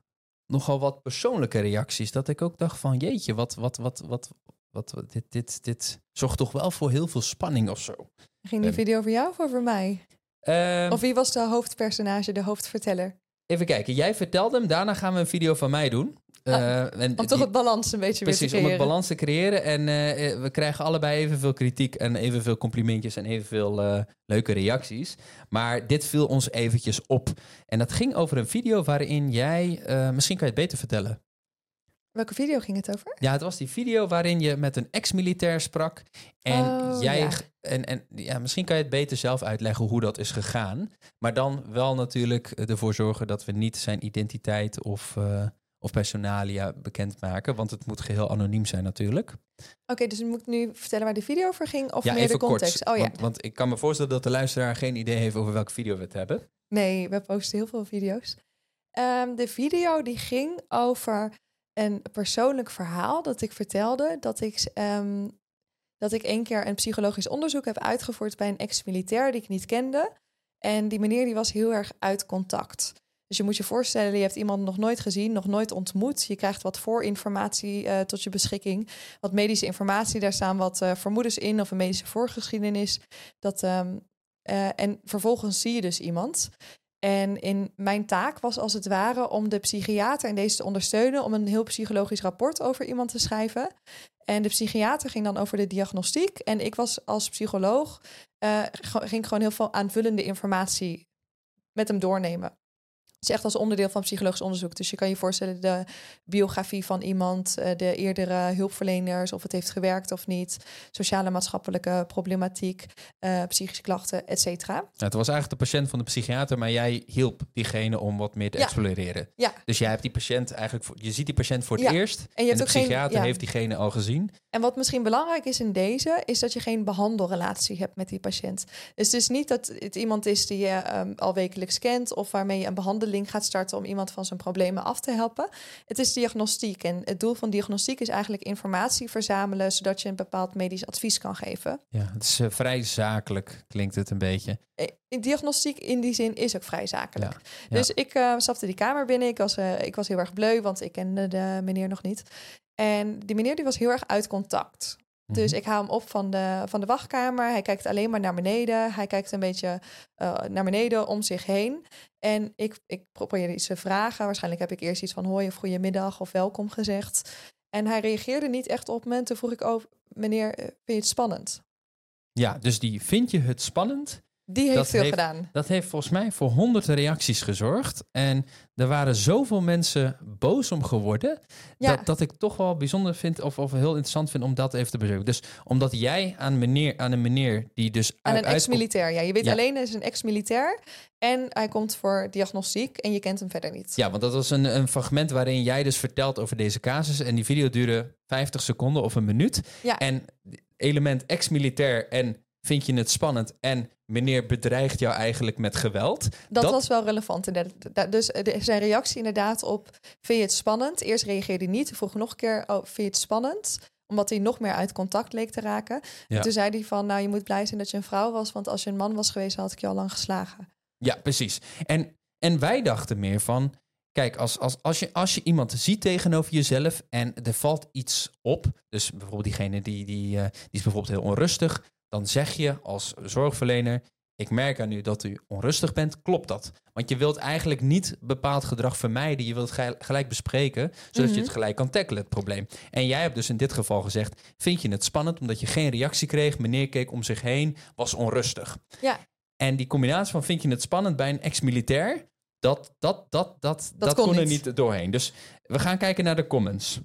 A: nogal wat persoonlijke reacties. Dat ik ook dacht van, jeetje, wat, wat, wat, wat, wat, wat- dit, dit, dit zorgt toch wel voor heel veel spanning of zo.
B: Ging die
A: Ehm,
B: video over jou of over mij?
A: Ehm,
B: Of wie was de hoofdpersonage, de hoofdverteller?
A: Even kijken, jij vertelde hem, daarna gaan we een video van mij doen. Eh, en
B: Om toch
A: die-
B: het balans een beetje
A: Precies,
B: weer te
A: om het
B: creëren.
A: balans te creëren. En eh, eh, we krijgen allebei evenveel kritiek en evenveel complimentjes en evenveel eh, leuke reacties. Maar dit viel ons eventjes op. En dat ging over een video waarin jij, eh, misschien kan je het beter vertellen.
B: Welke video ging het over?
A: Ja, het was die video waarin je met een ex-militair sprak. En
B: Oh,
A: jij.
B: ja.
A: En, en ja, misschien kan je het beter zelf uitleggen hoe dat is gegaan. Maar dan wel natuurlijk ervoor zorgen dat we niet zijn identiteit of, eh, of personalia bekendmaken. Want het moet geheel anoniem zijn natuurlijk.
B: Oké, dus moet ik nu vertellen waar de video over ging? Of
A: ja,
B: meer de context?
A: kort.
B: oh ja.
A: want, want ik kan me voorstellen dat de luisteraar geen idee heeft over welke video we het hebben.
B: Nee, we posten heel veel video's. Ehm, de video die ging over een persoonlijk verhaal dat ik vertelde. Dat ik ehm, dat ik één keer een psychologisch onderzoek heb uitgevoerd bij een ex-militair die ik niet kende. En die meneer die was heel erg uit contact. Dus je moet je voorstellen, je hebt iemand nog nooit gezien, nog nooit ontmoet. Je krijgt wat voorinformatie uh, tot je beschikking, wat medische informatie. Daar staan wat uh, vermoedens in of een medische voorgeschiedenis. Dat, um, uh, en vervolgens zie je dus iemand. En in mijn taak was als het ware om de psychiater en deze te ondersteunen om een heel psychologisch rapport over iemand te schrijven. En de psychiater ging dan over de diagnostiek. En ik was als psycholoog, uh, ging gewoon heel veel aanvullende informatie met hem doornemen. Het is echt als onderdeel van psychologisch onderzoek. Dus je kan je voorstellen de biografie van iemand, eh, de eerdere hulpverleners, of het heeft gewerkt of niet, sociale maatschappelijke problematiek, uh, psychische klachten, et cetera.
A: Ja, het was eigenlijk de patiënt van de psychiater, maar jij hielp diegene om wat meer te ja. exploreren.
B: Ja.
A: Dus jij hebt die patiënt eigenlijk, voor, je ziet die patiënt voor het ja. eerst en, je hebt en de psychiater geen, heeft diegene al gezien.
B: En wat misschien belangrijk is in deze, is dat je geen behandelrelatie hebt met die patiënt. Dus het is niet dat het iemand is die je um, al wekelijks kent of waarmee je een behandeling gaat starten om iemand van zijn problemen af te helpen. Het is diagnostiek en het doel van diagnostiek is eigenlijk informatie verzamelen zodat je een bepaald medisch advies kan geven.
A: Ja, het is uh, vrij zakelijk, klinkt het een beetje.
B: In diagnostiek in die zin is ook vrij zakelijk. Ja, ja. Dus ik uh, stapte die kamer binnen. Ik was, uh, ik was heel erg bleu, want ik kende de meneer nog niet. En die meneer die was heel erg uit contact. Dus ik haal hem op van de, van de wachtkamer. Hij kijkt alleen maar naar beneden. Hij kijkt een beetje uh, naar beneden om zich heen. En ik, ik probeerde iets te vragen. Waarschijnlijk heb ik eerst iets van hoi of goedemiddag of welkom gezegd. En hij reageerde niet echt op me. Toen vroeg ik over, meneer, vind je het spannend?
A: Ja, dus die vind je het spannend?
B: Die heeft dat veel heeft, gedaan.
A: Dat heeft volgens mij voor honderden reacties gezorgd. En er waren zoveel mensen boos om geworden. Ja. Dat, dat ik toch wel bijzonder vind, of, of heel interessant vind om dat even te bezoeken. Dus omdat jij aan, meneer, aan een meneer die dus.
B: Aan een ex-militair, ja. Je weet ja. alleen, hij is een ex-militair. En hij komt voor diagnostiek en je kent hem verder niet.
A: Ja, want dat was een, een fragment waarin jij dus vertelt over deze casus. En die video duurde 50 seconden of een minuut.
B: Ja.
A: En element ex-militair en vind je het spannend en meneer bedreigt jou eigenlijk met geweld.
B: Dat, was wel relevant. Dus zijn reactie inderdaad op, vind je het spannend? Eerst reageerde hij niet, vroeg nog een keer, oh, vind je het spannend? Omdat hij nog meer uit contact leek te raken. Ja. Toen zei hij van, nou je moet blij zijn dat je een vrouw was, want als je een man was geweest, had ik je al lang geslagen.
A: Ja, precies. En, en wij dachten meer van, Kijk, als, als, als, je, als je iemand ziet tegenover jezelf en er valt iets op, dus bijvoorbeeld diegene die, die, uh, die is bijvoorbeeld heel onrustig, dan zeg je als zorgverlener: Ik merk aan u dat u onrustig bent. Klopt dat? Want je wilt eigenlijk niet bepaald gedrag vermijden. Je wilt het gelijk bespreken, zodat je het gelijk kan tackelen, het probleem. En jij hebt dus in dit geval gezegd: Vind je het spannend omdat je geen reactie kreeg? Meneer keek om zich heen, was onrustig.
B: Ja.
A: En die combinatie van vind je het spannend bij een ex-militair, dat, dat, dat, dat, dat, kon, er niet doorheen. Dus we gaan kijken naar de comments.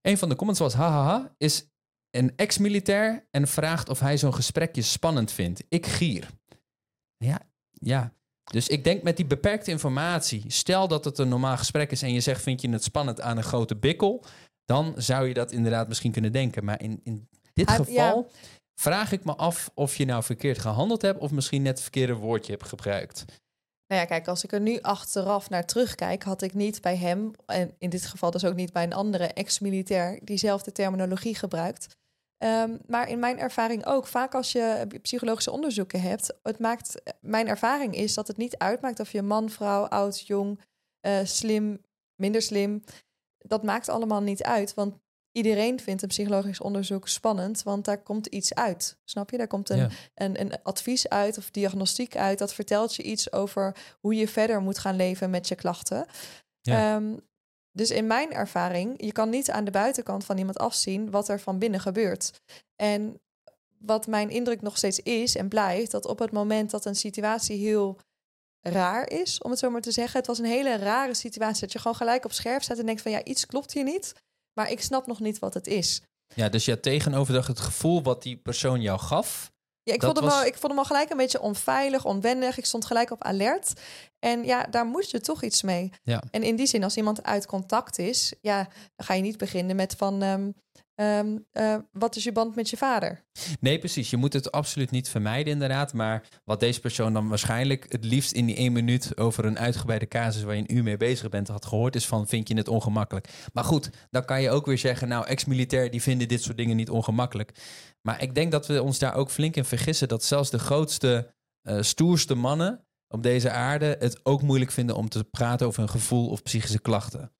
A: Een van de comments was: hahaha, is een ex-militair en vraagt of hij zo'n gesprekje spannend vindt. Ik gier. Ja, ja. Dus ik denk met die beperkte informatie, stel dat het een normaal gesprek is en je zegt vind je het spannend aan een grote bikkel, dan zou je dat inderdaad misschien kunnen denken. Maar in, in dit geval vraag ik me af of je nou verkeerd gehandeld hebt of misschien net het verkeerde woordje hebt gebruikt.
B: Nou ja, kijk, als ik er nu achteraf naar terugkijk, had ik niet bij hem, en in dit geval dus ook niet bij een andere ex-militair, diezelfde terminologie gebruikt. Um, maar in mijn ervaring ook, vaak als je psychologische onderzoeken hebt, het maakt, mijn ervaring is dat het niet uitmaakt of je man, vrouw, oud, jong, uh, slim, minder slim. Dat maakt allemaal niet uit, want iedereen vindt een psychologisch onderzoek spannend, want daar komt iets uit. Snap je? Daar komt een, een, een, advies uit of diagnostiek uit. Dat vertelt je iets over hoe je verder moet gaan leven met je klachten. Ja. Um, dus in mijn ervaring, je kan niet aan de buitenkant van iemand afzien wat er van binnen gebeurt. En wat mijn indruk nog steeds is en blijft, dat op het moment dat een situatie heel raar is, om het zo maar te zeggen, het was een hele rare situatie, dat je gewoon gelijk op scherp staat en denkt van ja, iets klopt hier niet, maar ik snap nog niet wat het is.
A: Ja, dus je tegenover het gevoel wat die persoon jou gaf,
B: ja, ik, vond hem al, ik vond hem al gelijk een beetje onveilig, onwennig. Ik stond gelijk op alert. En ja, daar moet je toch iets mee.
A: Ja.
B: En in die zin, als iemand uit contact is, ja, dan ga je niet beginnen met van ehm, ehm, eh, wat is je band met je vader?
A: Nee, precies. Je moet het absoluut niet vermijden, inderdaad. Maar wat deze persoon dan waarschijnlijk het liefst in die één minuut over een uitgebreide casus waar je een uur mee bezig bent had gehoord, is van vind je het ongemakkelijk. Maar goed, dan kan je ook weer zeggen, nou, ex-militair die vinden dit soort dingen niet ongemakkelijk. Maar ik denk dat we ons daar ook flink in vergissen dat zelfs de grootste, eh, stoerste mannen op deze aarde het ook moeilijk vinden om te praten over hun gevoel of psychische klachten.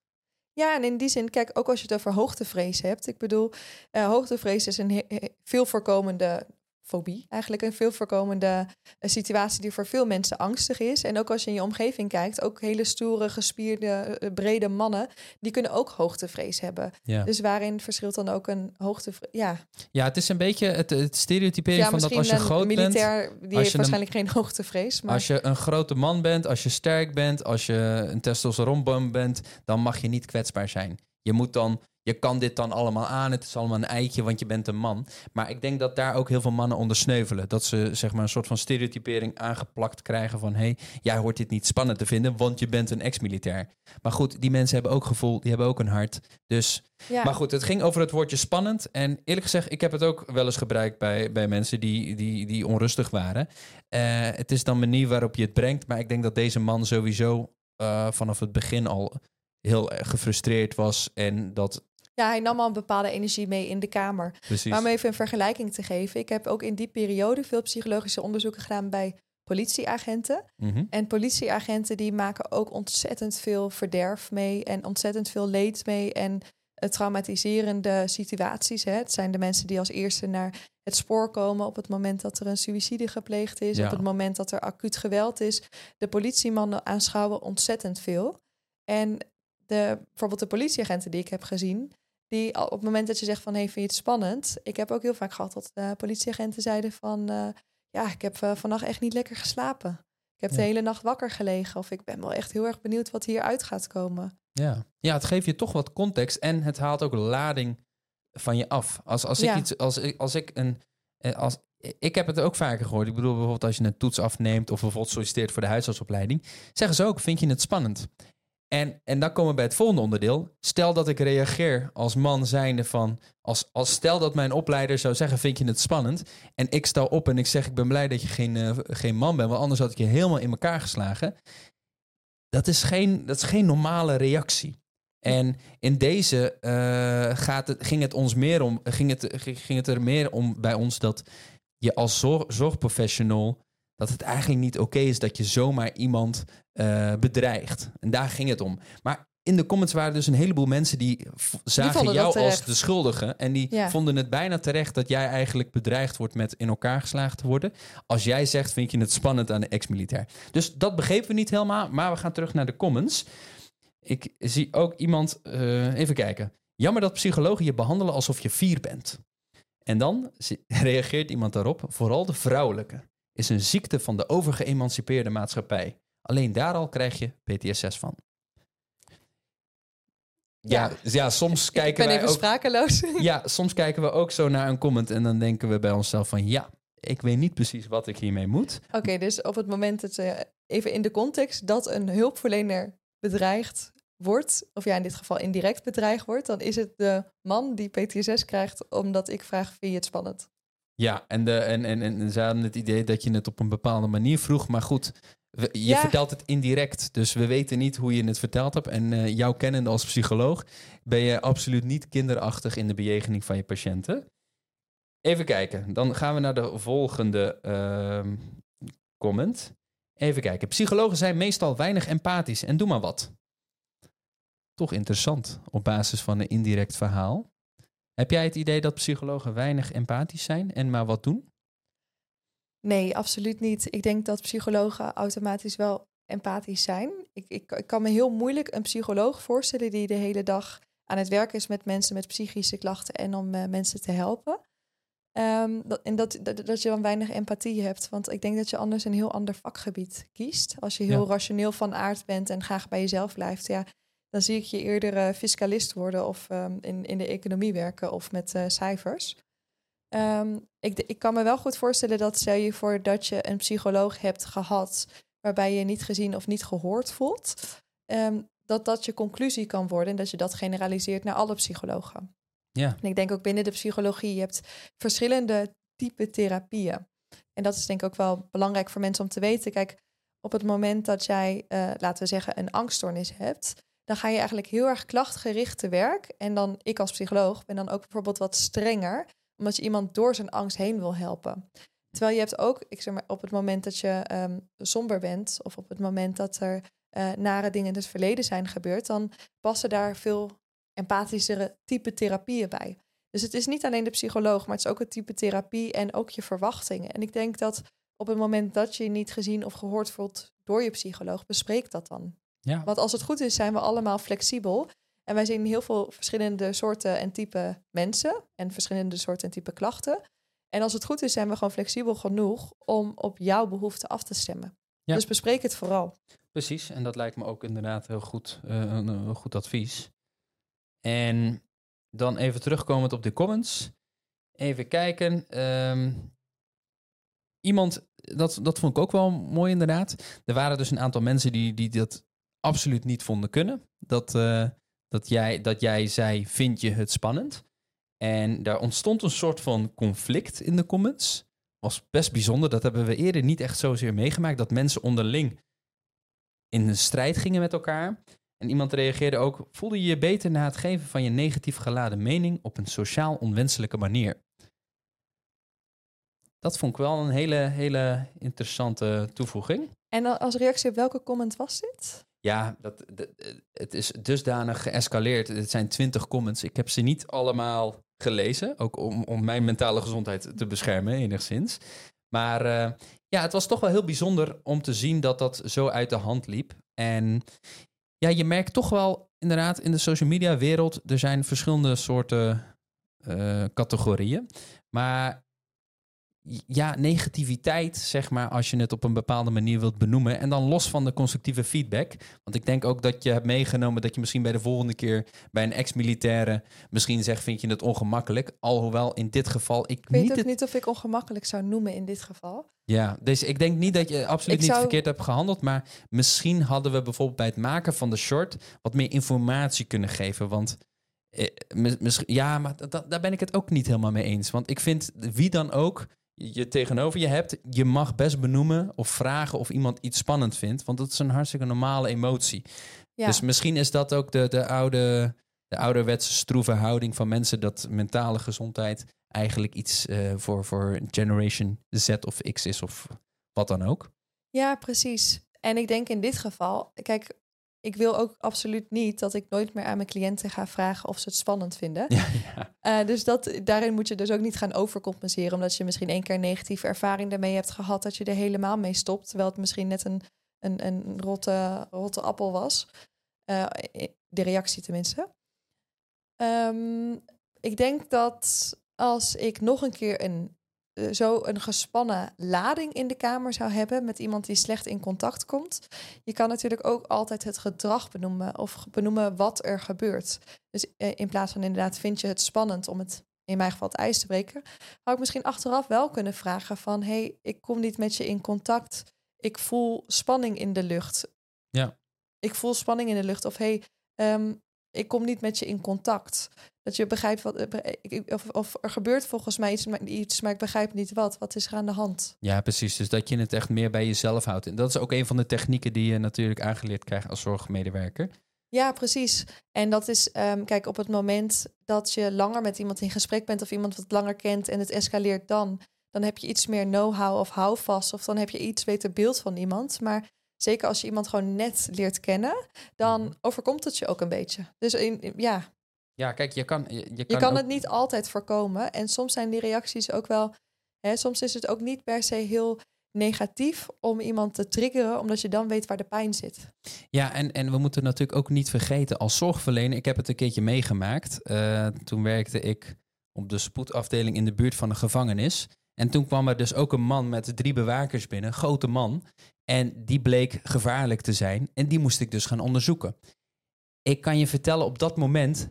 B: Ja, en in die zin, kijk, ook als je het over hoogtevrees hebt. Ik bedoel, eh, hoogtevrees is een veel voorkomende fobie. Eigenlijk een veel voorkomende eh, situatie die voor veel mensen angstig is. En ook als je in je omgeving kijkt, ook hele stoere, gespierde, eh, brede mannen, die kunnen ook hoogtevrees hebben.
A: Ja,
B: Dus waarin verschilt dan ook een hoogtevrees? Ja,
A: ja het is een beetje het, het stereotypering
B: ja
A: van dat als je
B: een
A: groot bent,
B: militair, die heeft
A: een-
B: waarschijnlijk geen hoogtevrees. Maar
A: Als je een grote man bent, als je sterk bent, als je een testosteronbom bent, dan mag je niet kwetsbaar zijn. Je moet dan, je kan dit dan allemaal aan. Het is allemaal een eitje, want je bent een man. Maar ik denk dat daar ook heel veel mannen onder sneuvelen. Dat ze zeg maar een soort van stereotypering aangeplakt krijgen van hé, hey, jij hoort dit niet spannend te vinden, want je bent een ex-militair. Maar goed, die mensen hebben ook gevoel, die hebben ook een hart. Dus
B: ja.
A: maar goed, het ging over het woordje spannend. En eerlijk gezegd, ik heb het ook wel eens gebruikt bij, bij mensen die, die, die onrustig waren. Eh, het is dan manier waarop je het brengt. Maar ik denk dat deze man sowieso eh, vanaf het begin al heel gefrustreerd was. En dat
B: ja, hij nam al een bepaalde energie mee in de kamer.
A: precies.
B: Maar om even een vergelijking te geven. Ik heb ook in die periode veel psychologische onderzoeken gedaan bij politieagenten.
A: Mhm.
B: En politieagenten die maken ook ontzettend veel verderf mee en ontzettend veel leed mee en eh, traumatiserende situaties. Hè. Het zijn de mensen die als eerste naar het spoor komen op het moment dat er een suïcide gepleegd is,
A: Ja.
B: op het moment dat er acuut geweld is. De politiemannen aanschouwen ontzettend veel. En de, bijvoorbeeld de politieagenten die ik heb gezien, die op het moment dat je zegt van hey, vind je het spannend? Ik heb ook heel vaak gehad dat de politieagenten zeiden van eh, ja, ik heb uh, vannacht echt niet lekker geslapen. Ik heb
A: Ja.
B: de hele nacht wakker gelegen. Of ik ben wel echt heel erg benieuwd wat hieruit gaat komen.
A: Ja. ja, het geeft je toch wat context en het haalt ook lading van je af. Als, als ik
B: Ja.
A: iets, als ik, als ik een, eh, als, ik heb het ook vaker gehoord. Ik bedoel bijvoorbeeld als je een toets afneemt of bijvoorbeeld solliciteert voor de huisartsopleiding, zeggen ze ook, vind je het spannend? En, en dan komen we bij het volgende onderdeel. Stel dat ik reageer als man zijnde van... Als, als stel dat mijn opleider zou zeggen, vind je het spannend? En ik sta op en ik zeg, ik ben blij dat je geen, eh, geen man bent... want anders had ik je helemaal in elkaar geslagen. Dat is geen, dat is geen normale reactie. En in deze eh, gaat het, ging, het ons meer om, ging, het, ging het er meer om bij ons dat je als zorg, zorgprofessional... dat het eigenlijk niet oké is dat je zomaar iemand eh, bedreigt. En daar ging het om. Maar in de comments waren dus een heleboel mensen die zagen jou als de schuldige. En die
B: Ja.
A: vonden het bijna terecht dat jij eigenlijk bedreigd wordt met in elkaar geslagen te worden. Als jij zegt, vind je het spannend aan de ex-militair. Dus dat begrepen we niet helemaal. Maar we gaan terug naar de comments. Ik zie ook iemand, eh, even kijken. Jammer dat psychologen je behandelen alsof je vier bent. En dan reageert iemand daarop, vooral de vrouwelijke. Is een ziekte van de overgeëmancipeerde maatschappij. Alleen daar al krijg je PTSS van. Ja,
B: Ja.
A: ja, soms
B: ik
A: kijken
B: ben
A: wij
B: even
A: ook...
B: sprakeloos.
A: Ja, soms kijken we ook zo naar een comment en dan denken we bij onszelf van... Ja, ik weet niet precies wat ik hiermee moet.
B: Oké, dus op het moment dat eh, even in de context dat een hulpverlener bedreigd wordt, of ja, in dit geval indirect bedreigd wordt, dan is het de man die PTSS krijgt omdat ik vraag: vind je het spannend?
A: Ja, en, de, en, en, en ze hadden het idee dat je het op een bepaalde manier vroeg. Maar goed, we- je
B: Ja.
A: vertelt het indirect. Dus we weten niet hoe je het verteld hebt. En eh jou kennende als psycholoog ben je absoluut niet kinderachtig in de bejegening van je patiënten. Even kijken, dan gaan we naar de volgende ehm, comment. Even kijken. Psychologen zijn meestal weinig empathisch en doe maar wat. Toch interessant op basis van een indirect verhaal. Heb jij het idee dat psychologen weinig empathisch zijn en maar wat doen?
B: Nee, absoluut niet. Ik denk dat psychologen automatisch wel empathisch zijn. Ik, ik, ik kan me heel moeilijk een psycholoog voorstellen die de hele dag aan het werk is met mensen met psychische klachten en om eh, mensen te helpen. Ehm, dat, en dat, dat, dat je dan weinig empathie hebt. Want ik denk dat je anders een heel ander vakgebied kiest. Als je heel
A: Ja.
B: rationeel van aard bent en graag bij jezelf blijft, ja, dan zie ik je eerder eh, fiscalist worden of ehm, in, in de economie werken of met eh, cijfers. Ehm, ik, ik kan me wel goed voorstellen dat stel je voor dat je een psycholoog hebt gehad waarbij je niet gezien of niet gehoord voelt, ehm, dat dat je conclusie kan worden en dat je dat generaliseert naar alle psychologen.
A: Ja.
B: En ik denk ook binnen de psychologie, je hebt verschillende type therapieën. En dat is denk ik ook wel belangrijk voor mensen om te weten. Kijk, op het moment dat jij, eh, laten we zeggen, een angststoornis hebt, dan ga je eigenlijk heel erg klachtgericht te werk. En dan, ik als psycholoog, ben dan ook bijvoorbeeld wat strenger, omdat je iemand door zijn angst heen wil helpen. Terwijl je hebt ook, ik zeg maar, op het moment dat je um, somber bent, of op het moment dat er uh, nare dingen in het verleden zijn gebeurd, dan passen daar veel empathischere type therapieën bij. Dus het is niet alleen de psycholoog, maar het is ook het type therapie en ook je verwachtingen. En ik denk dat op het moment dat je niet gezien of gehoord voelt door je psycholoog, bespreek dat dan.
A: Ja.
B: Want als het goed is, zijn we allemaal flexibel. En wij zien heel veel verschillende soorten en type mensen en verschillende soorten en type klachten. En als het goed is, zijn we gewoon flexibel genoeg om op jouw behoeften af te stemmen.
A: Ja.
B: Dus bespreek het vooral.
A: Precies, en dat lijkt me ook inderdaad heel goed, uh, een, een, goed advies. En dan even terugkomend op de comments. Even kijken. Um, iemand, dat, dat vond ik ook wel mooi inderdaad. Er waren dus een aantal mensen die, die dat absoluut niet vonden kunnen. Dat, uh, dat, jij, dat jij zei, vind je het spannend? En daar ontstond een soort van conflict in de comments. Was best bijzonder. Dat hebben we eerder niet echt zozeer meegemaakt. Dat mensen onderling in een strijd gingen met elkaar. En iemand reageerde ook: voelde je je beter na het geven van je negatief geladen mening op een sociaal onwenselijke manier? Dat vond ik wel een hele, hele interessante toevoeging.
B: En als reactie op welke comment was dit?
A: Ja, dat, dat, het is dusdanig geëscaleerd. Het zijn twintig comments. Ik heb ze niet allemaal gelezen. Ook om, om mijn mentale gezondheid te beschermen, enigszins. Maar uh, ja, het was toch wel heel bijzonder om te zien dat dat zo uit de hand liep. En ja, je merkt toch wel inderdaad in de social media wereld, er zijn verschillende soorten uh, categorieën. Maar ja, negativiteit, zeg maar, als je het op een bepaalde manier wilt benoemen. En dan los van de constructieve feedback. Want ik denk ook dat je hebt meegenomen dat je misschien bij de volgende keer bij een ex-militaire misschien zegt, vind je het ongemakkelijk. Alhoewel in dit geval ik,
B: ik weet
A: niet
B: ook
A: het...
B: niet of ik ongemakkelijk zou noemen in dit geval.
A: Ja, dus ik denk niet dat je absoluut
B: Ik
A: niet
B: zou-
A: verkeerd hebt gehandeld. Maar misschien hadden we bijvoorbeeld bij het maken van de short wat meer informatie kunnen geven. Want eh, ja, maar da- da- daar ben ik het ook niet helemaal mee eens. Want ik vind wie dan ook je tegenover je hebt, je mag best benoemen of vragen of iemand iets spannend vindt. Want dat is een hartstikke normale emotie.
B: Ja.
A: Dus misschien is dat ook de, de, oude, de ouderwetse stroeve houding van mensen dat mentale gezondheid eigenlijk iets eh, voor, voor Generation Z of X is of wat dan ook.
B: Ja, precies. En ik denk in dit geval, kijk, ik wil ook absoluut niet dat ik nooit meer aan mijn cliënten ga vragen of ze het spannend vinden.
A: Ja, ja.
B: Eh, dus dat, daarin moet je dus ook niet gaan overcompenseren, omdat je misschien één keer een negatieve ervaring daarmee hebt gehad, dat je er helemaal mee stopt, terwijl het misschien net een, een, een rotte, rotte appel was. Eh, de reactie tenminste. Ehm, ik denk dat als ik nog een keer een, eh, zo een gespannen lading in de kamer zou hebben met iemand die slecht in contact komt, je kan natuurlijk ook altijd het gedrag benoemen of benoemen wat er gebeurt. Dus eh, in plaats van inderdaad, vind je het spannend om het, in mijn geval het ijs te breken, had ik misschien achteraf wel kunnen vragen van, hey, ik kom niet met je in contact. Ik voel spanning in de lucht.
A: Ja.
B: Ik voel spanning in de lucht. Of hey, ehm, ik kom niet met je in contact. Dat je begrijpt wat. eh, Of, of er gebeurt volgens mij iets maar, iets, maar ik begrijp niet wat. Wat is er aan de hand?
A: ja, precies. Dus dat je het echt meer bij jezelf houdt. En dat is ook een van de technieken die je natuurlijk aangeleerd krijgt als zorgmedewerker.
B: Ja, precies. En dat is, ehm, kijk, op het moment dat je langer met iemand in gesprek bent of iemand wat langer kent en het escaleert dan, dan heb je iets meer know-how of houvast of dan heb je iets beter beeld van iemand. Maar zeker als je iemand gewoon net leert kennen, dan
A: Mhm.
B: overkomt het je ook een beetje. Dus in, in- ja,
A: Ja, kijk, je kan, je, je
B: je
A: kan,
B: kan
A: ook-
B: het niet altijd voorkomen. En soms zijn die reacties ook wel, hè, soms is het ook niet per se heel negatief om iemand te triggeren, omdat je dan weet waar de pijn zit.
A: Ja, en, en we moeten natuurlijk ook niet vergeten als zorgverlener. Ik heb het een keertje meegemaakt. Eh, toen werkte ik op de spoedafdeling in de buurt van een gevangenis. En toen kwam er dus ook een man met drie bewakers binnen, een grote man. En die bleek gevaarlijk te zijn. En die moest ik dus gaan onderzoeken. Ik kan je vertellen, op dat moment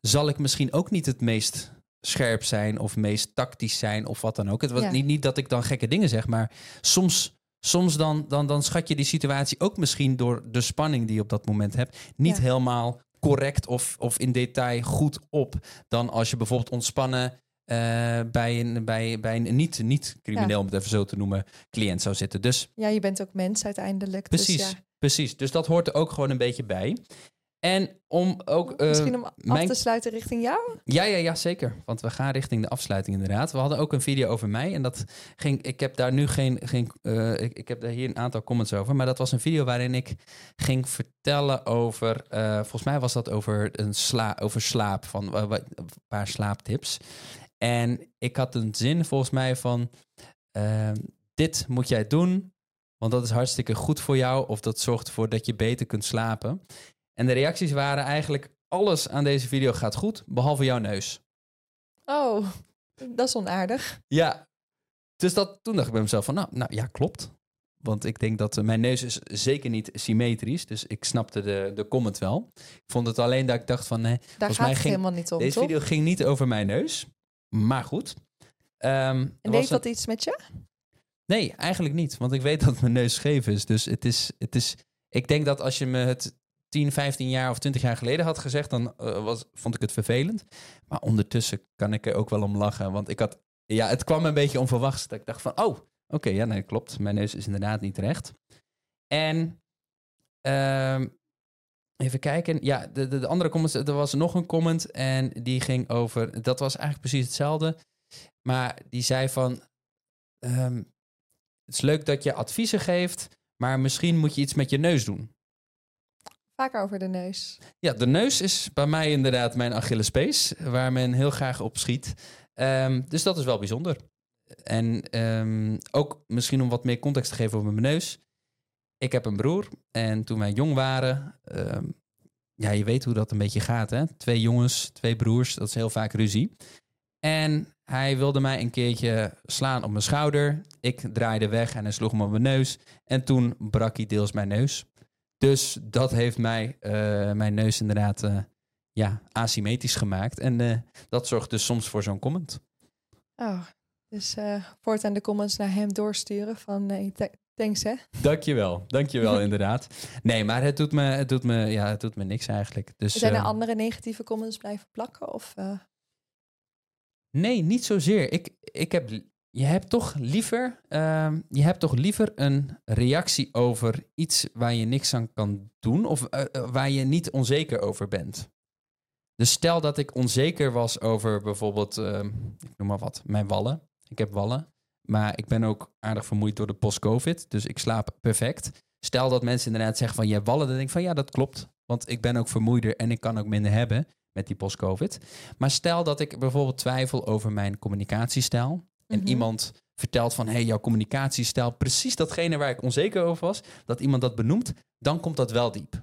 A: zal ik misschien ook niet het meest scherp zijn of meest tactisch zijn of wat dan ook. Het was
B: Ja.
A: niet, niet dat ik dan gekke dingen zeg, maar soms soms dan, dan, dan schat je die situatie ook misschien door de spanning die je op dat moment hebt, niet
B: Ja.
A: helemaal correct of, of in detail goed op. Dan als je bijvoorbeeld ontspannen bij een, bij, bij een niet, niet crimineel,
B: Ja.
A: om het even zo te noemen, cliënt zou zitten. Dus
B: Ja, je bent ook mens uiteindelijk.
A: precies,
B: Dus ja,
A: precies. Dus dat hoort er ook gewoon een beetje bij. En om ook. eh,
B: Misschien om af
A: mijn-
B: te sluiten richting jou?
A: ja, ja, ja, zeker. Want we gaan richting de afsluiting inderdaad. We hadden ook een video over mij. En dat ging. Ik heb daar nu geen. geen eh, ik, ik heb daar hier een aantal comments over. Maar dat was een video waarin ik ging vertellen over. eh, volgens mij was dat over, een sla, over slaap. Van eh, een paar slaaptips. En ik had een zin volgens mij van. ehm, dit moet jij doen. Want dat is hartstikke goed voor jou. Of dat zorgt ervoor dat je beter kunt slapen. En de reacties waren eigenlijk. Alles aan deze video gaat goed, behalve jouw neus.
B: Oh, dat is onaardig.
A: Ja. Dus dat, toen dacht ik bij mezelf van, nou, nou ja, klopt. Want ik denk dat eh, mijn neus is zeker niet symmetrisch. Dus ik snapte de, de comment wel. Ik vond het alleen dat ik dacht van, nee,
B: Daar
A: Volgens
B: gaat
A: mij ging
B: helemaal niet om,
A: deze
B: toch?
A: video ging niet over mijn neus. Maar goed. Er
B: En deed dat iets met je?
A: Nee, eigenlijk niet. Want ik weet dat mijn neus scheef is. Dus het is, het is. Ik denk dat als je me het 10, 15 jaar of 20 jaar geleden had gezegd, dan eh, was, vond ik het vervelend. Maar ondertussen kan ik er ook wel om lachen. Want ik had. Ja, het kwam een beetje onverwachts. Dat ik dacht van, oh, oké, ja, nee, klopt. Mijn neus is inderdaad niet recht. En. ehm, even kijken. Ja, de, de, de andere comments. Er was nog een comment. En die ging over. Dat was eigenlijk precies hetzelfde. Maar die zei van. ehm, het is leuk dat je adviezen geeft, maar misschien moet je iets met je neus doen.
B: Vaker over de neus.
A: Ja, de neus is bij mij inderdaad mijn Achillespees, waar men heel graag op schiet. Ehm, dus dat is wel bijzonder. En ehm, ook misschien om wat meer context te geven over mijn neus. Ik heb een broer en toen wij jong waren, ehm, ja, je weet hoe dat een beetje gaat, hè? Twee jongens, twee broers, dat is heel vaak ruzie. En hij wilde mij een keertje slaan op mijn schouder. Ik draaide weg en hij sloeg me op mijn neus. En toen brak hij deels mijn neus. Dus dat heeft mij, eh, mijn neus inderdaad eh, ja, asymmetrisch gemaakt. En eh, dat zorgt dus soms voor zo'n comment.
B: Oh, dus voortaan de comments naar hem doorsturen van nee, thanks hè.
A: Dankjewel, dankjewel inderdaad. Nee, maar het doet me, het doet me, ja, het doet me niks eigenlijk. Dus,
B: Zijn er
A: eh,
B: andere negatieve comments blijven plakken? Of, eh,
A: Nee, niet zozeer. Ik, ik heb, je hebt toch liever, ehm, je hebt toch liever een reactie over iets waar je niks aan kan doen of eh, eh, waar je niet onzeker over bent. Dus stel dat ik onzeker was over bijvoorbeeld, ehm, ik noem maar wat, mijn wallen. Ik heb wallen, maar ik ben ook aardig vermoeid door de post-covid, dus ik slaap perfect. Stel dat mensen inderdaad zeggen van je hebt wallen, dan denk ik van ja, dat klopt. Want ik ben ook vermoeider en ik kan ook minder hebben met die post-covid. Maar stel dat ik bijvoorbeeld twijfel over mijn communicatiestijl. En
B: Mhm.
A: iemand vertelt van, hé, hey, jouw communicatiestijl, precies datgene waar ik onzeker over was, dat iemand dat benoemt, dan komt dat wel diep.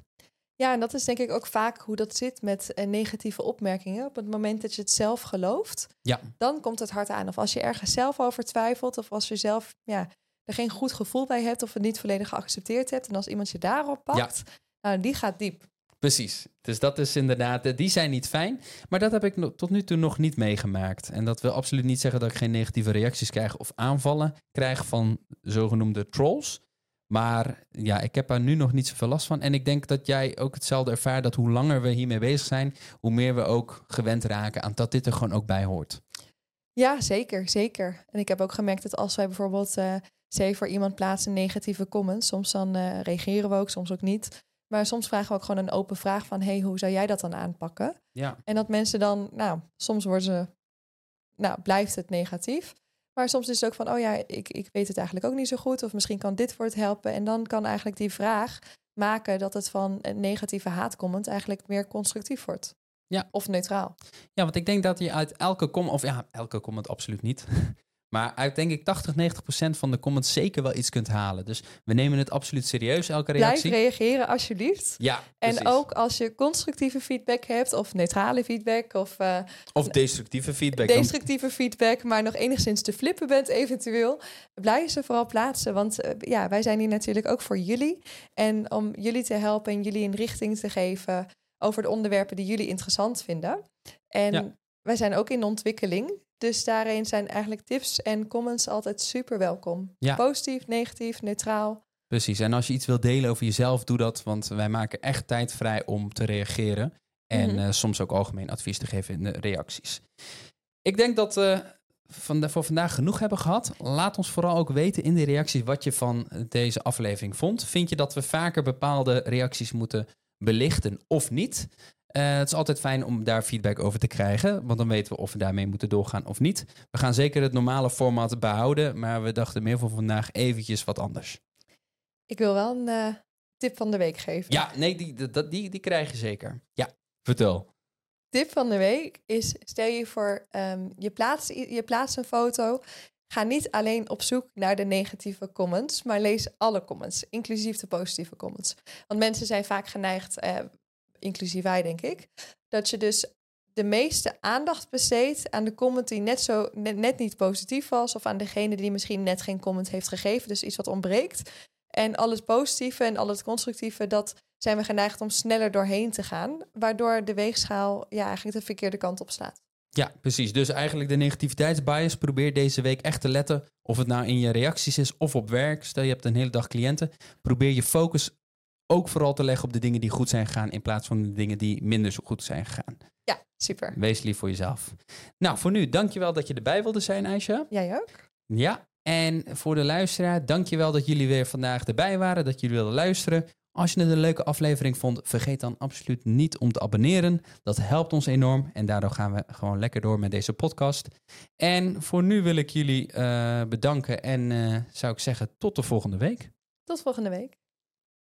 B: Ja, en dat is denk ik ook vaak hoe dat zit met eh, negatieve opmerkingen. Op het moment dat je het zelf gelooft,
A: Ja.
B: dan komt het hard aan. Of als je ergens zelf over twijfelt, of als je zelf ja, er geen goed gevoel bij hebt, of het niet volledig geaccepteerd hebt. En als iemand je daarop pakt, nou, die gaat diep.
A: Precies. Dus dat is inderdaad, eh, die zijn niet fijn. Maar dat heb ik tot nu toe nog niet meegemaakt. En dat wil absoluut niet zeggen dat ik geen negatieve reacties krijg of aanvallen krijg van zogenoemde trolls. Maar ja, ik heb daar nu nog niet zoveel last van. En ik denk dat jij ook hetzelfde ervaart dat hoe langer we hiermee bezig zijn, hoe meer we ook gewend raken aan dat dit er gewoon ook bij hoort.
B: Ja, zeker, zeker. En ik heb ook gemerkt dat als wij bijvoorbeeld, zeg voor iemand plaatsen negatieve comments, soms dan eh, reageren we ook, soms ook niet. Maar soms vragen we ook gewoon een open vraag van, hey, hoe zou jij dat dan aanpakken?
A: Ja.
B: En dat mensen dan, nou, soms worden ze, nou, blijft het negatief. Maar soms is het ook van, oh ja, ik, ik weet het eigenlijk ook niet zo goed. Of misschien kan dit voor het helpen. En dan kan eigenlijk die vraag maken dat het van een negatieve haatcomment eigenlijk meer constructief wordt.
A: Ja.
B: Of neutraal.
A: Ja, want ik denk dat je uit elke comment, of ja, elke comment absoluut niet. Maar uit denk ik 80, 90 procent van de comments zeker wel iets kunt halen. Dus we nemen het absoluut serieus, elke
B: Blijf
A: reactie.
B: reageren alsjeblieft.
A: ja,
B: En ook als je constructieve feedback hebt, of neutrale feedback, of eh,
A: Of destructieve feedback.
B: destructieve feedback, maar nog enigszins te flippen bent eventueel, blijf ze vooral plaatsen. Want eh, ja, wij zijn hier natuurlijk ook voor jullie. En om jullie te helpen en jullie een richting te geven over de onderwerpen die jullie interessant vinden. En
A: Ja.
B: wij zijn ook in ontwikkeling. Dus daarin zijn eigenlijk tips en comments altijd super welkom.
A: Ja.
B: Positief, negatief, neutraal.
A: Precies. En als je iets wilt delen over jezelf, doe dat. Want wij maken echt tijd vrij om te reageren. En
B: Mhm.
A: eh, soms ook algemeen advies te geven in de reacties. Ik denk dat we van voor vandaag genoeg hebben gehad. Laat ons vooral ook weten in de reacties wat je van deze aflevering vond. Vind je dat we vaker bepaalde reacties moeten belichten of niet? Eh, het is altijd fijn om daar feedback over te krijgen, want dan weten we of we daarmee moeten doorgaan of niet. We gaan zeker het normale format behouden, maar we dachten meer voor vandaag eventjes wat anders.
B: Ik wil wel een eh, tip van de week geven.
A: Ja, nee, die, die, die, die krijg je zeker. Ja, vertel.
B: Tip van de week is: stel je voor, ehm, je, plaatst, je plaatst een foto. Ga niet alleen op zoek naar de negatieve comments, maar lees alle comments, inclusief de positieve comments. Want mensen zijn vaak geneigd, eh, inclusief wij denk ik, dat je dus de meeste aandacht besteedt aan de comment die net, zo, net, net niet positief was, of aan degene die misschien net geen comment heeft gegeven, dus iets wat ontbreekt. En al het positieve en al het constructieve, dat zijn we geneigd om sneller doorheen te gaan, waardoor de weegschaal ja, eigenlijk de verkeerde kant op slaat.
A: Ja, precies. Dus eigenlijk de negativiteitsbias. Probeer deze week echt te letten. Of het nou in je reacties is of op werk. Stel je hebt een hele dag cliënten. Probeer je focus ook vooral te leggen op de dingen die goed zijn gegaan. In plaats van de dingen die minder zo goed zijn gegaan.
B: Ja, super.
A: Wees lief voor jezelf. Nou, voor nu, dankjewel dat je erbij wilde zijn, Aisha.
B: Jij ook?
A: Ja, en voor de luisteraar, dankjewel dat jullie weer vandaag erbij waren. Dat jullie wilden luisteren. Als je het een leuke aflevering vond, vergeet dan absoluut niet om te abonneren. Dat helpt ons enorm en daardoor gaan we gewoon lekker door met deze podcast. En voor nu wil ik jullie eh, bedanken en eh, zou ik zeggen tot de volgende week.
B: Tot volgende week.